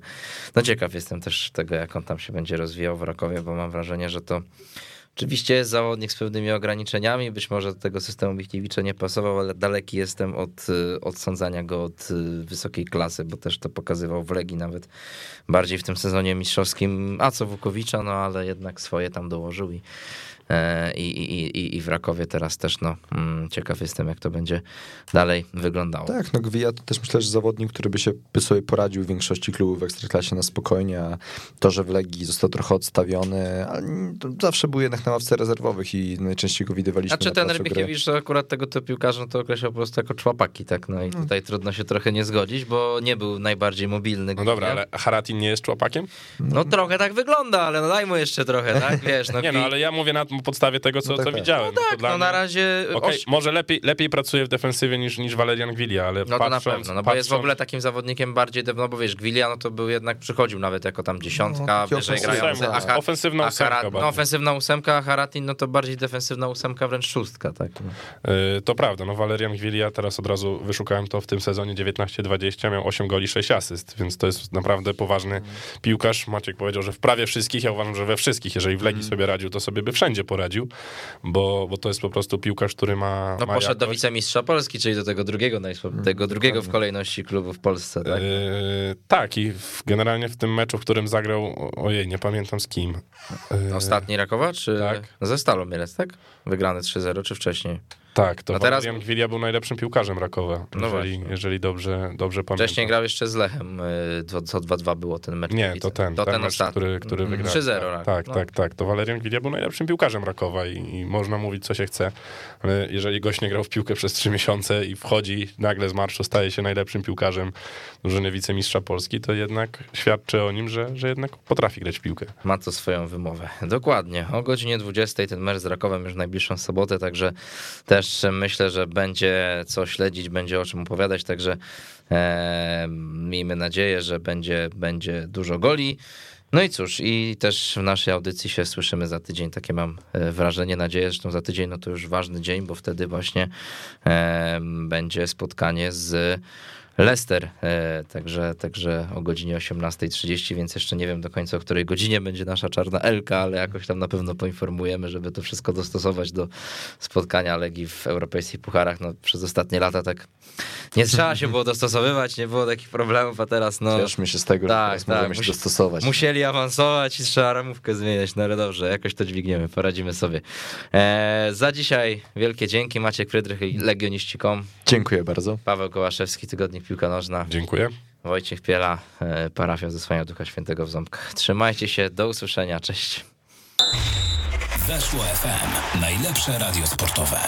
no ciekaw jestem też tego, jak on tam się będzie rozwijał w Rakowie, bo mam wrażenie, że to Oczywiście zawodnik z pewnymi ograniczeniami, być może do tego systemu Michniewicza nie pasował, ale daleki jestem od odsądzania go od wysokiej klasy, bo też to pokazywał w Legii nawet bardziej w tym sezonie mistrzowskim, a co Wukowicza, no ale jednak swoje tam dołożył i i, i, i w Rakowie teraz też no, mm, ciekaw jestem, jak to będzie dalej wyglądało. Tak, no Gwija to też myślę, że zawodnik, który by się by sobie poradził w większości klubów w Ekstraklasie na spokojnie, a to, że w Legii został trochę odstawiony, ale zawsze był jednak na ławce rezerwowych i najczęściej go widywaliśmy A czy ten Rybikiewicz akurat tego typu piłkarza no to określał po prostu jako człapaki, tak? No i hmm. tutaj trudno się trochę nie zgodzić, bo nie był najbardziej mobilny. No dobra, ale Haratin nie jest człapakiem? No trochę tak wygląda, ale no daj mu jeszcze trochę, tak? Wiesz, no, nie no, ale ja mówię na podstawie tego, co, no tak, co tak. widziałem. No tak, no, no na razie... Okay, oś... Może lepiej, lepiej pracuje w defensywie niż, niż Valerian Gwilia, ale No patrząc, to na pewno, no bo patrząc... jest w ogóle takim zawodnikiem bardziej, no bo wiesz, Gwilia no to był jednak, przychodził nawet jako tam dziesiątka, no, wyżej grający. Ofensywna ósemka No ofensywna ósemka, a Haratin no to bardziej defensywna ósemka, wręcz szóstka, tak. Yy, to prawda, no Valerian Gwilia, teraz od razu wyszukałem to w tym sezonie 19-20, miał 8 goli, 6 asyst, więc to jest naprawdę poważny mm. piłkarz. Maciek powiedział, że w prawie wszystkich, ja uważam, że we wszystkich, jeżeli w Legii mm. sobie radził, to sobie by wszędzie poradził, bo, bo to jest po prostu piłkarz, który ma. No ma poszedł jakość. do wicemistrza Polski, czyli do tego drugiego, mm, tego drugiego w kolejności klubu w Polsce, tak? Yy, tak, i w, generalnie w tym meczu, w którym zagrał, ojej, nie pamiętam z kim. Yy, Ostatni Rakowa, czy tak? ze Stalą Mielec, tak? Wygrany 3-0, czy wcześniej? Tak, to no teraz... Gwilia był najlepszym piłkarzem Rakowa, no jeżeli, jeżeli dobrze, dobrze pamiętam. Wcześniej grał jeszcze z Lechem, y, co 2-2 było ten mecz. Nie, to ten, to ten, ten mecz, który, który mm, wygrał. 3-0. Tak, tak, no. tak, tak. To Walerian Gwilia był najlepszym piłkarzem Rakowa i, i, można mówić, co się chce, ale jeżeli gość nie grał w piłkę przez 3 miesiące i wchodzi nagle z marszu, staje się najlepszym piłkarzem drużyny wicemistrza Polski, to jednak świadczy o nim, że, że jednak potrafi grać w piłkę. Ma to swoją wymowę. Dokładnie. O godzinie 20 ten mecz z Rakowem już najbliższą sobotę, także też myślę, że będzie co śledzić, będzie o czym opowiadać, także e, miejmy nadzieję, że będzie, będzie dużo goli. No i cóż, i też w naszej audycji się słyszymy za tydzień, takie mam e, wrażenie, nadzieję, że za tydzień no to już ważny dzień, bo wtedy właśnie e, będzie spotkanie z Leicester, e, także, także o godzinie 18.30, więc jeszcze nie wiem do końca, o której godzinie będzie nasza czarna Elka, ale jakoś tam na pewno poinformujemy, żeby to wszystko dostosować do spotkania Legii w europejskich pucharach. No, przez ostatnie lata tak nie trzeba się było dostosowywać, nie było takich problemów, a teraz no... Cieszmy się z tego, tak, że tak, możemy się dostosować. Musieli awansować i trzeba ramówkę zmieniać, no ale dobrze, jakoś to dźwigniemy, poradzimy sobie. E, za dzisiaj wielkie dzięki, Maciek Frydrych i Legioniści.com. Dziękuję bardzo. Paweł Kołaszewski, Tygodnik Piłka Nożna. Dziękuję. Wojciech Piela, e, parafia Zesłania Ducha Świętego w Ząbkach. Trzymajcie się, do usłyszenia, cześć. Weszło FM, najlepsze radio sportowe.